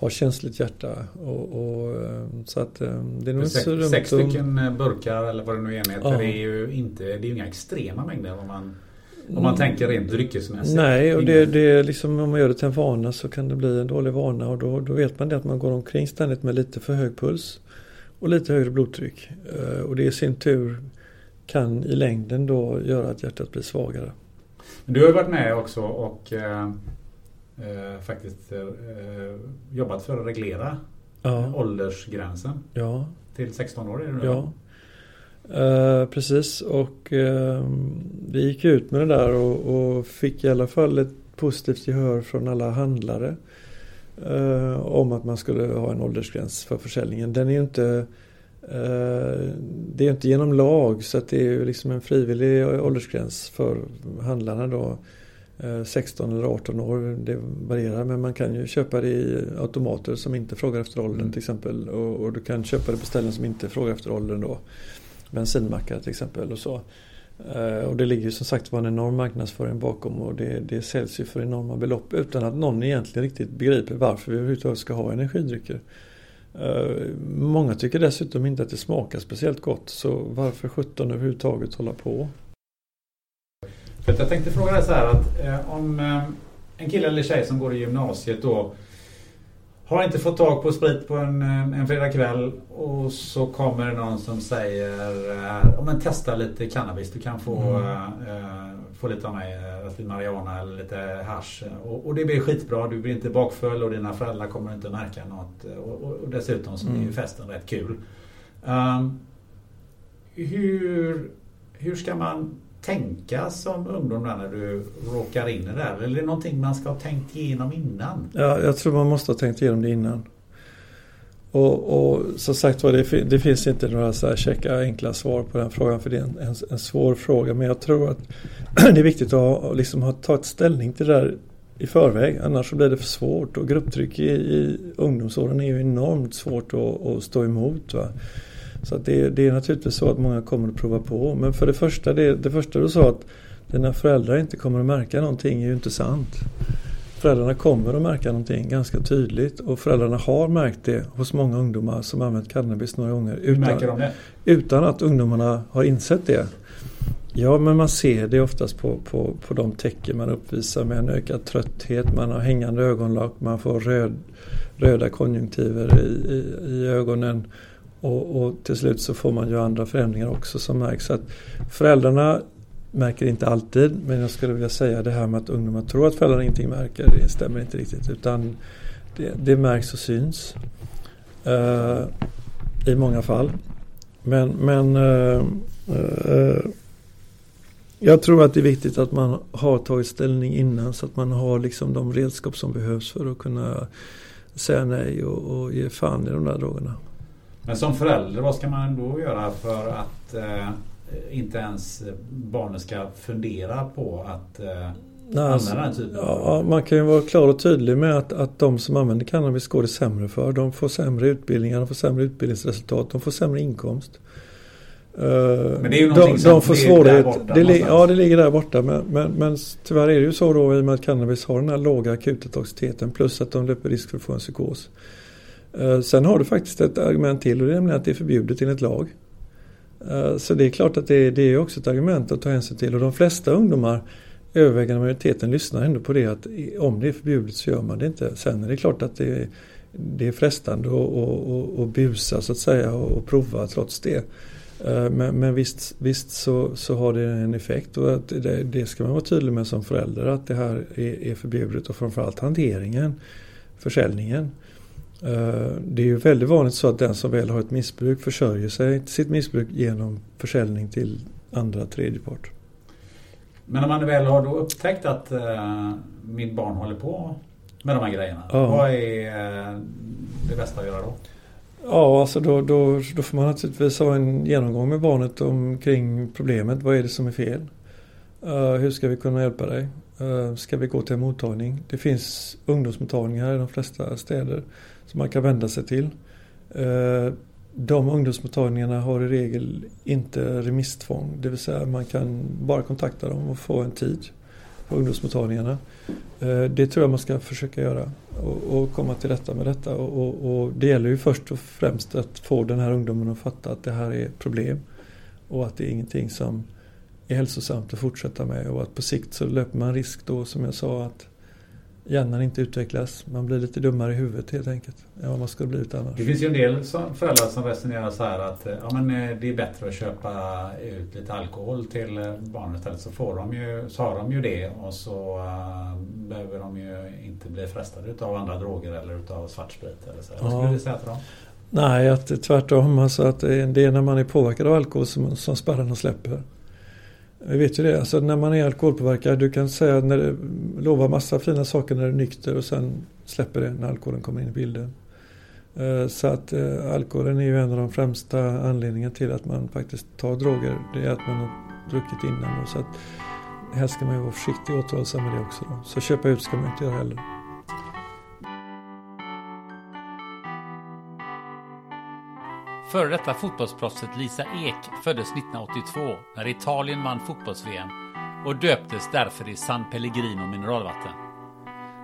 har känsligt hjärta. Och, och eh, så att eh, det är nog inte så dumt.
Sex stycken burkar eller vad det nu är enheter.
Ja.
Det är ju inte, det är ju inga extrema mängder om man, om man tänker rent dryckesmässigt.
Nej, och det, det är liksom om man gör det till en vana så kan det bli en dålig vana och då, då vet man det att man går omkring ständigt med lite för hög puls och lite högre blodtryck. Eh, Och det i sin tur kan i längden då göra att hjärtat blir svagare.
Men du har ju varit med också och eh, eh, faktiskt eh, jobbat för att reglera
Ja.
åldersgränsen
Ja.
till 16 år är det nu
Ja. Eh, precis och eh, vi gick ut med det där och, och fick i alla fall ett positivt gehör från alla handlare. eh, om att man skulle ha en åldersgräns för försäljningen. Den är ju inte det är inte genom lag så att det är ju liksom en frivillig åldersgräns för handlarna då. Eh, 16 eller 18 år, det varierar men man kan ju köpa det i automater som inte frågar efter åldern till exempel. Och, och du kan köpa det på ställen som inte frågar efter åldern då. Bensinmackar till exempel och så. Eh, och det ligger som sagt var en enorm marknadsföring bakom och det, det säljs ju för enorma belopp utan att någon egentligen riktigt begriper varför vi överhuvudtaget ska ha energidrycker. Eh, många tycker dessutom inte att det smakar speciellt gott så varför 17 överhuvudtaget hålla på?
Jag tänkte fråga dig så här att eh, om en kille eller tjej som går i gymnasiet då har inte fått tag på sprit på en, eh, en fredagkväll och så kommer det någon som säger eh, om men testa lite cannabis. Du kan få,
Mm.
eh, få lite av mig, lite marijuana eller lite hasch. Och, och det blir skitbra. Du blir inte bakfull och dina föräldrar kommer inte märka något. Och, och, och dessutom så blir ju
Mm.
festen rätt kul. Um, hur, hur ska man tänka som ungdom när du råkar in i det här Eller är det någonting man ska ha tänkt igenom innan?
Ja, jag tror man måste ha tänkt igenom det innan. Och, och som sagt var, det, det finns inte några så här checka enkla svar på den frågan för det är en, en, en svår fråga. Men jag tror att det är viktigt att ha, liksom, ha tagit ställning till det där i förväg. Annars så blir det för svårt och grupptryck i, i ungdomsåren är ju enormt svårt att, att stå emot. Va? Så det, det är naturligtvis så att många kommer att prova på. Men för det första, det, det första du sa att dina föräldrar inte kommer att märka någonting är ju inte sant. Föräldrarna kommer att märka någonting ganska tydligt och föräldrarna har märkt det hos många ungdomar som använt cannabis några gånger.
Det?
utan att ungdomarna har insett det. Ja, men man ser det oftast på, på, på de tecken man uppvisar med en ökad trötthet, man har hängande ögonlock, man får röd, röda konjunktiver i, i, i ögonen och, och till slut så får man ju andra förändringar också som märks. Så att föräldrarna märker inte alltid, men jag skulle vilja säga det här med att ungdomar tror att föräldrarna ingenting märker, det stämmer inte riktigt. Utan det, det märks och syns eh, i många fall. Men, men eh, eh, jag tror att det är viktigt att man har tagit ställning innan så att man har liksom de redskap som behövs för att kunna säga nej och, och ge fan i de där drogerna.
Men som förälder, vad ska man då göra för att eh, inte ens barnet ska fundera på att eh,
Nej,
använda
alltså,
den typen av
ja, man kan ju vara klar och tydlig med att, att de som använder cannabis går det sämre för. De får sämre utbildningar, de får sämre utbildningsresultat, de får sämre inkomst. Eh,
Men det är ju
de,
som
de får
ligger där
svårighet.
borta
Det, ja, det ligger där borta. Men, men, men tyvärr är det ju så då i och med att cannabis har den här låga akuta toxiciteten plus att de löper risk för att få en psykos. Eh, sen har du faktiskt ett argument till och det är nämligen att det är förbjudet enligt lag. Eh, så det är klart att det, det är också ett argument att ta hänsyn till och de flesta ungdomar övervägande majoriteten lyssnar ändå på det att om det är förbjudet så gör man det inte. Sen är det klart att det, det är frestande att, och, och, och busa så att säga och, och prova trots det. Eh, men, men visst, visst så, så har det en effekt och att det, det ska man vara tydlig med som förälder att det här är, är förbjudet och framförallt hanteringen, försäljningen. Eh, Det är ju väldigt vanligt så att den som väl har ett missbruk försörjer sig sitt missbruk genom försäljning till andra tredjepart.
Men om man väl har då upptäckt att eh, mitt barn håller på med de här grejerna.
Ja.
Vad är eh, det bästa att göra då?
Ja, alltså då, då, då får man naturligtvis ha en genomgång med barnet omkring problemet. Vad är det som är fel? Eh, hur ska vi kunna hjälpa dig? Uh, ska vi gå till en mottagning? Det finns ungdomsmottagningar i de flesta städer som man kan vända sig till. Eh, de ungdomsmottagningarna har i regel inte remisstvång. Det vill säga man kan bara kontakta dem och få en tid på ungdomsmottagningarna. Eh, det tror jag man ska försöka göra och, komma till rätta med detta. Och, det gäller ju först och främst att få den här ungdomen att fatta att det här är ett problem och att det är ingenting som är hälsosamt att fortsätta med och att på sikt så löper man risk då som jag sa att hjärnan inte utvecklas. Man blir lite dummare i huvudet helt enkelt än vad man skulle blivit annars.
Det finns ju en del föräldrar som resonerar så här att ja, men eh, det är bättre att köpa ut lite alkohol till eh, barnen istället så, får de ju, så har de ju det och så uh, behöver de ju inte bli frestade av andra droger eller utav svartsprit. Eller så. Vad skulle du säga till dem?
Nej, att tvärtom. Alltså att det är när man är påverkad av alkohol som, som spärrarna släpper. Vi vet ju det, alltså när man är alkoholpåverkad, du kan säga när du lovar massa fina saker när du är nykter och sen släpper det när alkoholen kommer in i bilden. Eh, så att eh, alkoholen är ju en av de främsta anledningarna till att man faktiskt tar droger. Det är att man har druckit innan. Så att, helst ska man ju vara försiktig och återhållsam med det också. Så köpa ut ska man inte göra heller.
Före detta fotbollsproffset Lisa Ek föddes 1982 när Italien vann fotbolls-VM och döptes därför i San Pellegrino mineralvatten.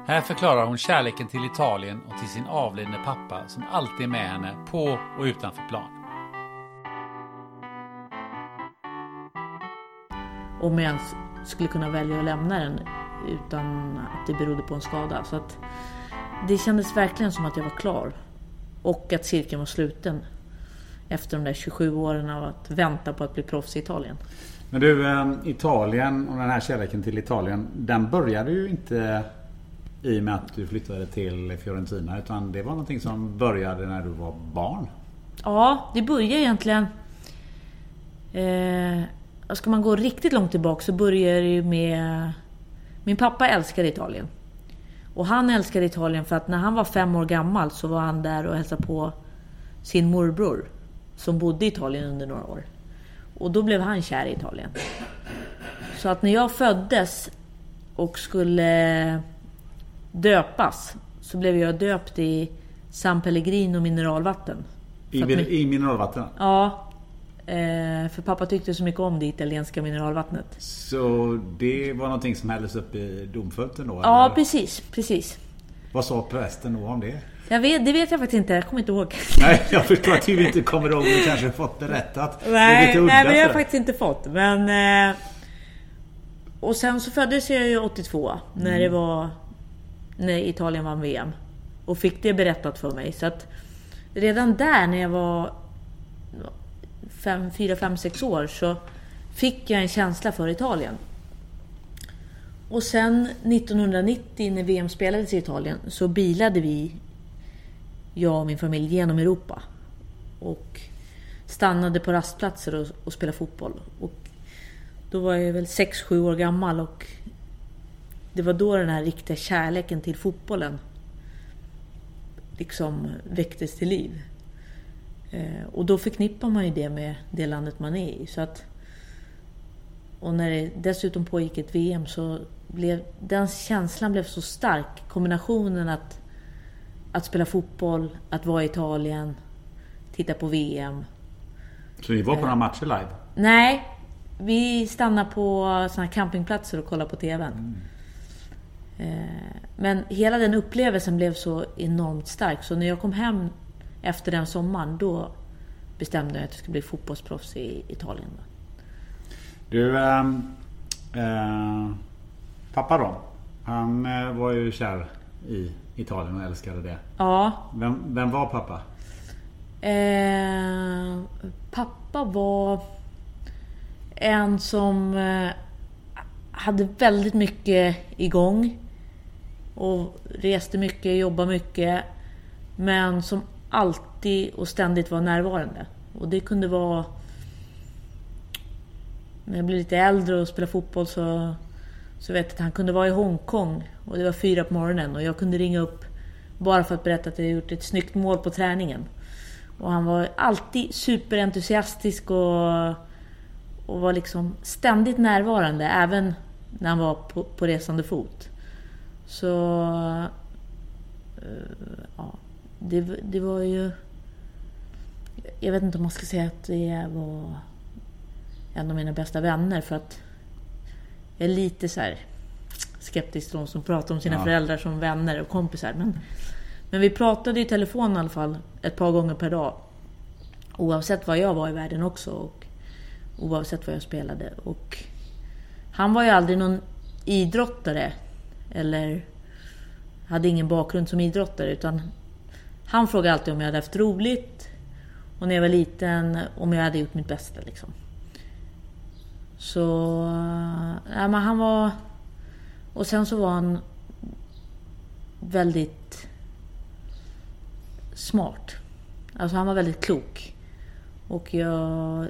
Här förklarar hon kärleken till Italien och till sin avlidne pappa som alltid är med henne på och utanför plan.
Om jag ens skulle kunna välja att lämna den utan att det berodde på en skada. Så att det kändes verkligen som att jag var klar. Och att cirkeln var sluten efter de där 27 åren av att vänta på att bli proffs i Italien.
Men du, eh, Italien och den här kärleken till Italien, den började ju inte i och med att du flyttade till Fiorentina utan det var någonting som började när du var barn?
Ja, det började egentligen... Eh, ska man gå riktigt långt tillbaka så började det ju med... Min pappa älskade Italien. Och han älskade Italien för att när han var fem år gammal så var han där och hälsade på sin morbror som bodde i Italien under några år. Och då blev han kär i Italien. Så att när jag föddes och skulle döpas så blev jag döpt i San Pellegrino mineralvatten.
I, min, I mineralvatten?
Ja. Eh, för pappa tyckte så mycket om det italienska mineralvattnet.
Så det var någonting som hälldes upp i domfölten då?
Ja, eller? precis. precis.
Vad sa prästen då om det?
Jag vet, det vet jag faktiskt inte. Jag kommer inte ihåg.
Nej, jag förstår att du inte kommer ihåg. Du kanske fått berättat.
Nej, det nej men jag har faktiskt inte fått. Men... Eh, och sen så föddes jag ju 82. När mm. det var... När Italien vann VM. Och fick det berättat för mig. Så att redan där när jag var... 4, 5, 6 år så fick jag en känsla för Italien. Och sen 1990 när VM spelades i Italien så bilade vi jag och min familj genom Europa. Och stannade på rastplatser och, och spelade fotboll. Och då var jag väl 6-7 år gammal och det var då den här riktiga kärleken till fotbollen liksom väcktes till liv. Eh, och då förknippar man ju det med det landet man är i. Så att, och när det dessutom pågick ett VM så blev den känslan blev så stark. Kombinationen att att spela fotboll, att vara i Italien, titta på VM.
Så ni var på några matcher live?
Nej, vi stannade på såna campingplatser och kollade på TVn. Mm. Eh, men hela den upplevelsen blev så enormt stark. Så när jag kom hem efter den sommaren, då bestämde jag att jag skulle bli fotbollsproffs i Italien.
Du, äh, äh, pappa då? Han var ju kär i Italien och älskade det.
Ja.
Vem, vem var pappa?
Eh, pappa var en som eh, hade väldigt mycket igång. Och reste mycket, jobbade mycket. Men som alltid och ständigt var närvarande. Och det kunde vara... När jag blev lite äldre och spelade fotboll så så vet jag att han kunde vara i Hongkong och det var fyra på morgonen och jag kunde ringa upp bara för att berätta att jag gjort ett snyggt mål på träningen. Och han var alltid superentusiastisk och, och var liksom ständigt närvarande även när han var på, på resande fot. Så... Eh, ja, det, det var ju... jag vet inte om man ska säga att det var en av mina bästa vänner för att jag är lite så här skeptisk till de som pratar om sina
Ja.
föräldrar som vänner och kompisar. Men, men vi pratade i telefon i alla fall ett par gånger per dag. Oavsett var jag var i världen också och oavsett vad jag spelade. Och han var ju aldrig någon idrottare eller hade ingen bakgrund som idrottare utan han frågade alltid om jag hade haft roligt och när jag var liten om jag hade gjort mitt bästa. Liksom. Så... Eh, ja, men han var... Och sen så var han väldigt smart. Alltså han var väldigt klok. Och jag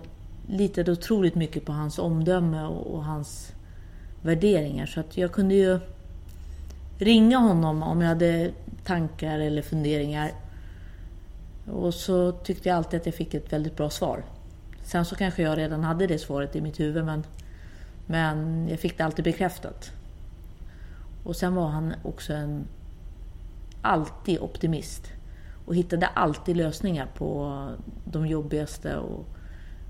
litade otroligt mycket på hans omdöme och, och hans värderingar. Så att jag kunde ju ringa honom om jag hade tankar eller funderingar. Och så tyckte jag alltid att jag fick ett väldigt bra svar. Sen så kanske jag redan hade det svaret i mitt huvud men, men jag fick det alltid bekräftat. Och sen var han också en alltid optimist. Och hittade alltid lösningar på de jobbigaste och,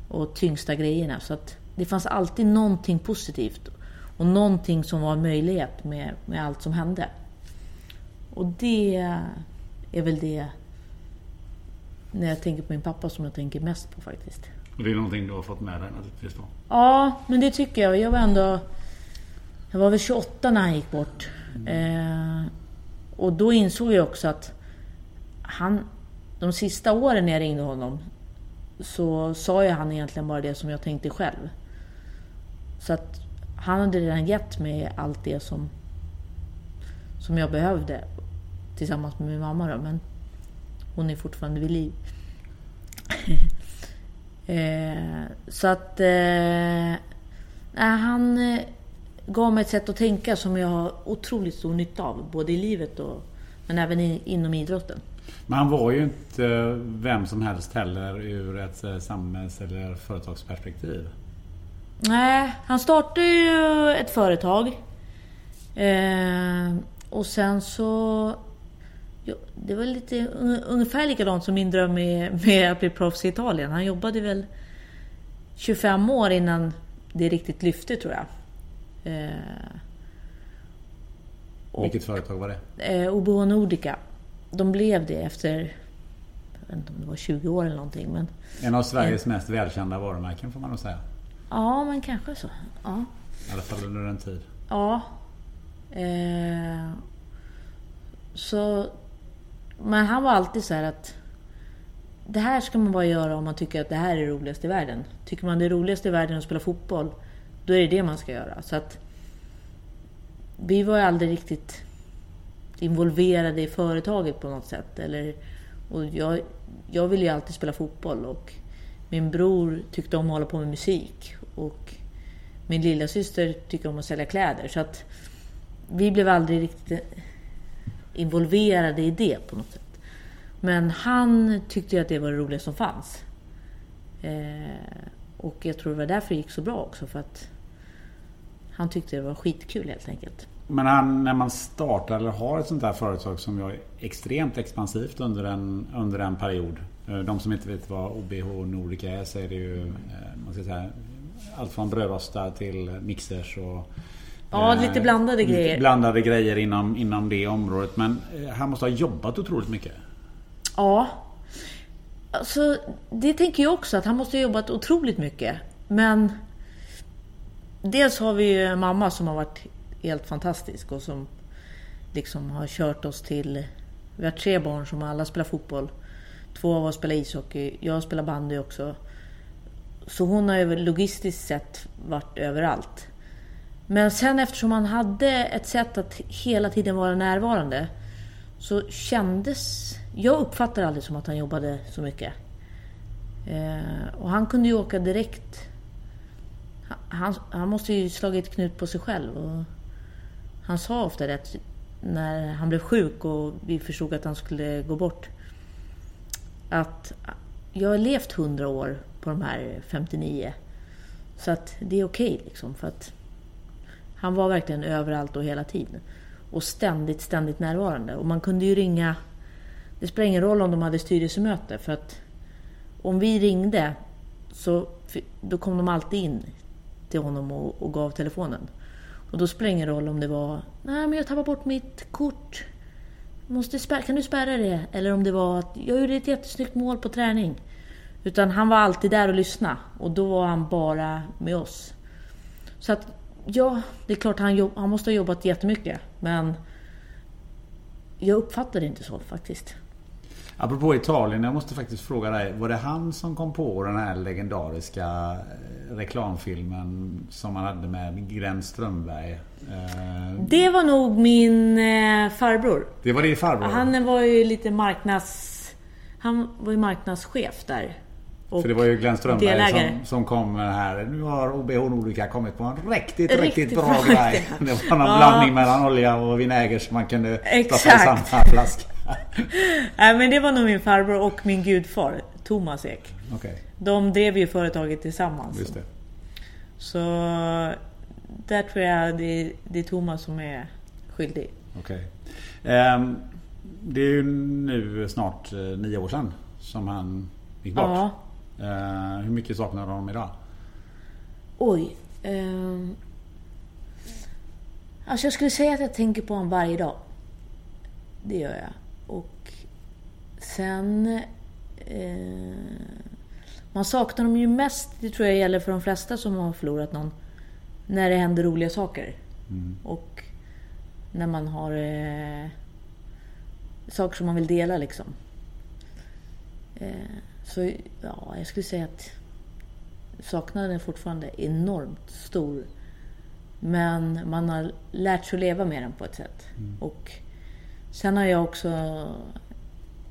och tyngsta grejerna. Så att det fanns alltid någonting positivt. Och någonting som var en möjlighet med, med allt som hände. Och det är väl det, när jag tänker på min pappa, som jag tänker mest på faktiskt.
Det är någonting du har fått med dig naturligtvis då.
Ja, men det tycker jag. Jag var ändå... Jag var väl 28 när han gick bort. Eh, och då insåg jag också att han... De sista åren när jag ringde honom så sa ju han egentligen bara det som jag tänkte själv. Så att han hade redan gett mig allt det som, som jag behövde tillsammans med min mamma då, men hon är fortfarande vid liv. eh, så att... Eh, nej, han eh, gav mig ett sätt att tänka som jag har otroligt stor nytta av, både i livet och men även i, inom idrotten.
Men han var ju inte vem som helst heller ur ett eh, samhälls eller företagsperspektiv.
Nej, han startade ju ett företag. Eh, och sen så... Det var lite un- ungefär likadant som min dröm med, med att bli proffs i Italien. Han jobbade väl 25 år innan det riktigt lyfte tror jag. Eh, och-
Vilket företag var det?
eh, OBH Nordica. De blev det efter, jag vet inte om det var 20 år eller någonting. Men,
En av Sveriges mest välkända varumärken får man nog säga.
ja, men kanske så. Ja.
I alla fall under en tid.
Ja. Eh, så, men han var alltid så här att det här ska man bara göra om man tycker att det här är roligast i världen. Tycker man det är roligast i världen att spela fotboll, då är det det man ska göra. Så att vi var ju aldrig riktigt involverade i företaget på något sätt. Eller, och jag, jag ville ju alltid spela fotboll och min bror tyckte om att hålla på med musik. Och min lilla syster tycker om att sälja kläder. Så att vi blev aldrig riktigt involverade i det på något sätt. Men han tyckte ju att det var det roligaste som fanns. Eh, och jag tror det var därför det gick så bra också. För att han tyckte det var skitkul helt enkelt.
Men han, när man startar eller har ett sånt här företag som är extremt expansivt under en, under en period. Eh, de som inte vet vad OBH Nordica är så är det ju eh, man ska säga, allt från brödrostar till mixers och
Ja,
eh,
lite blandade
lite
grejer.
Blandade grejer inom, inom det området. Men eh, han måste ha jobbat otroligt mycket.
Ja. Alltså, det tänker jag också, att han måste ha jobbat otroligt mycket. Men dels har vi ju mamma som har varit helt fantastisk och som liksom har kört oss till... Vi har tre barn som alla spelar fotboll. Två av oss spelar ishockey, jag spelar bandy också. Så hon har ju logistiskt sett varit överallt. Men sen eftersom han hade ett sätt att hela tiden vara närvarande så kändes... Jag uppfattade aldrig som att han jobbade så mycket. Eh, och han kunde ju åka direkt. Han, han måste ju slagit knut på sig själv. Och han sa ofta det att när han blev sjuk och vi förstod att han skulle gå bort. Att jag har levt 100 år på de här 59. Så att det är okej okay liksom. För att han var verkligen överallt och hela tiden. Och ständigt, ständigt närvarande. Och man kunde ju ringa... Det spelar ingen roll om de hade styrelsemöte för att... om vi ringde så då kom de alltid in till honom och, och gav telefonen. Och då spelar det ingen roll om det var Nej men jag tappade bort mitt kort. Måste spär, kan du spärra det? Eller om det var att jag gjorde ett jättesnyggt mål på träning. Utan han var alltid där och lyssnade. Och då var han bara med oss. Så att ja, det är klart han, jobb, han måste ha jobbat jättemycket. Men jag uppfattar det inte så faktiskt.
Apropå Italien, jag måste faktiskt fråga dig. Var det han som kom på den här legendariska eh, reklamfilmen som han hade med Glenn Strömberg? Eh,
Det var nog min eh, farbror.
Det var din farbror?
Han var ju lite marknads... Han var ju marknadschef där.
För det var ju Glenn Strömberg
delägare.
som, som kom här. Nu har OBH Nordica kommit på en riktigt,
Riktigt
riktigt, bra, grej. Det var någon
Ja.
blandning mellan olja och vinäger som man kunde stoppa i samma flaska.
Nej men det var nog min farbror och min gudfar, Thomas Ek.
Okej,
De drev ju företaget tillsammans.
just det.
Så där tror jag det, det är Thomas som är skyldig.
Okej. Ehm, det är ju nu snart eh, nio år sedan som han gick bort.
Ja.
Ehm, hur mycket saknar du honom idag?
Oj. ehm. alltså jag skulle säga att jag tänker på honom varje dag. Det gör jag. Och sen... Eh, man saknar dem ju mest, det tror jag gäller för de flesta som har förlorat någon, när det händer roliga saker. Och när man har eh, saker som man vill dela liksom. Eh, så ja, jag skulle säga att saknaden är fortfarande enormt stor. Men man har lärt sig att leva med den på ett sätt. Och sen har jag också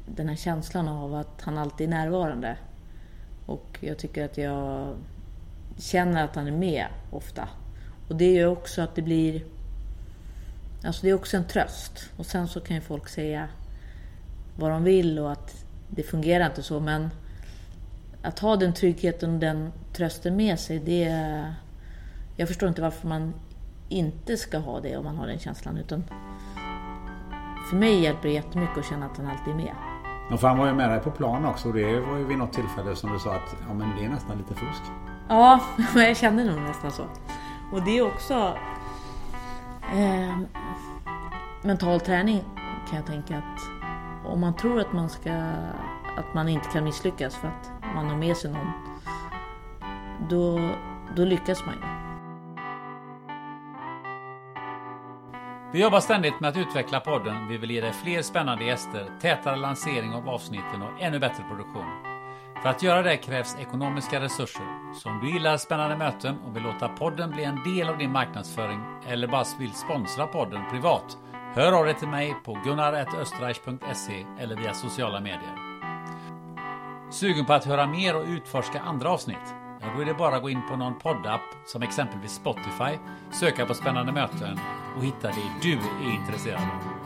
den här känslan av att han alltid är närvarande. Och jag tycker att jag känner att han är med ofta. Och det gör också att det blir... Alltså det är också en tröst. Och sen så kan ju folk säga vad de vill och att det fungerar inte så. Men att ha den tryggheten och den trösten med sig, det... Jag förstår inte varför man inte ska ha det om man har den känslan. Utan för mig hjälper det jättemycket att känna att han alltid är med.
Och för han var ju med dig på plan också och det var ju vid något tillfälle som du sa att ja, men det är nästan lite fusk.
Ja, jag kände nog nästan så. Och det är också eh, mental träning kan jag tänka att om man tror att man ska att man inte kan misslyckas för att man har med sig någon då, då lyckas man ju.
Vi jobbar ständigt med att utveckla podden. Vi vill ge dig fler spännande gäster, tätare lansering av avsnitten och ännu bättre produktion. För att göra det krävs ekonomiska resurser. Så om du gillar spännande möten och vill låta podden bli en del av din marknadsföring eller bara vill sponsra podden privat, hör av dig till mig på gunnar.östreich.se eller via sociala medier. Sugen på att höra mer och utforska andra avsnitt? Ja, då är det bara att gå in på någon poddapp som exempelvis Spotify, söka på spännande möten och hitta det du är intresserad av.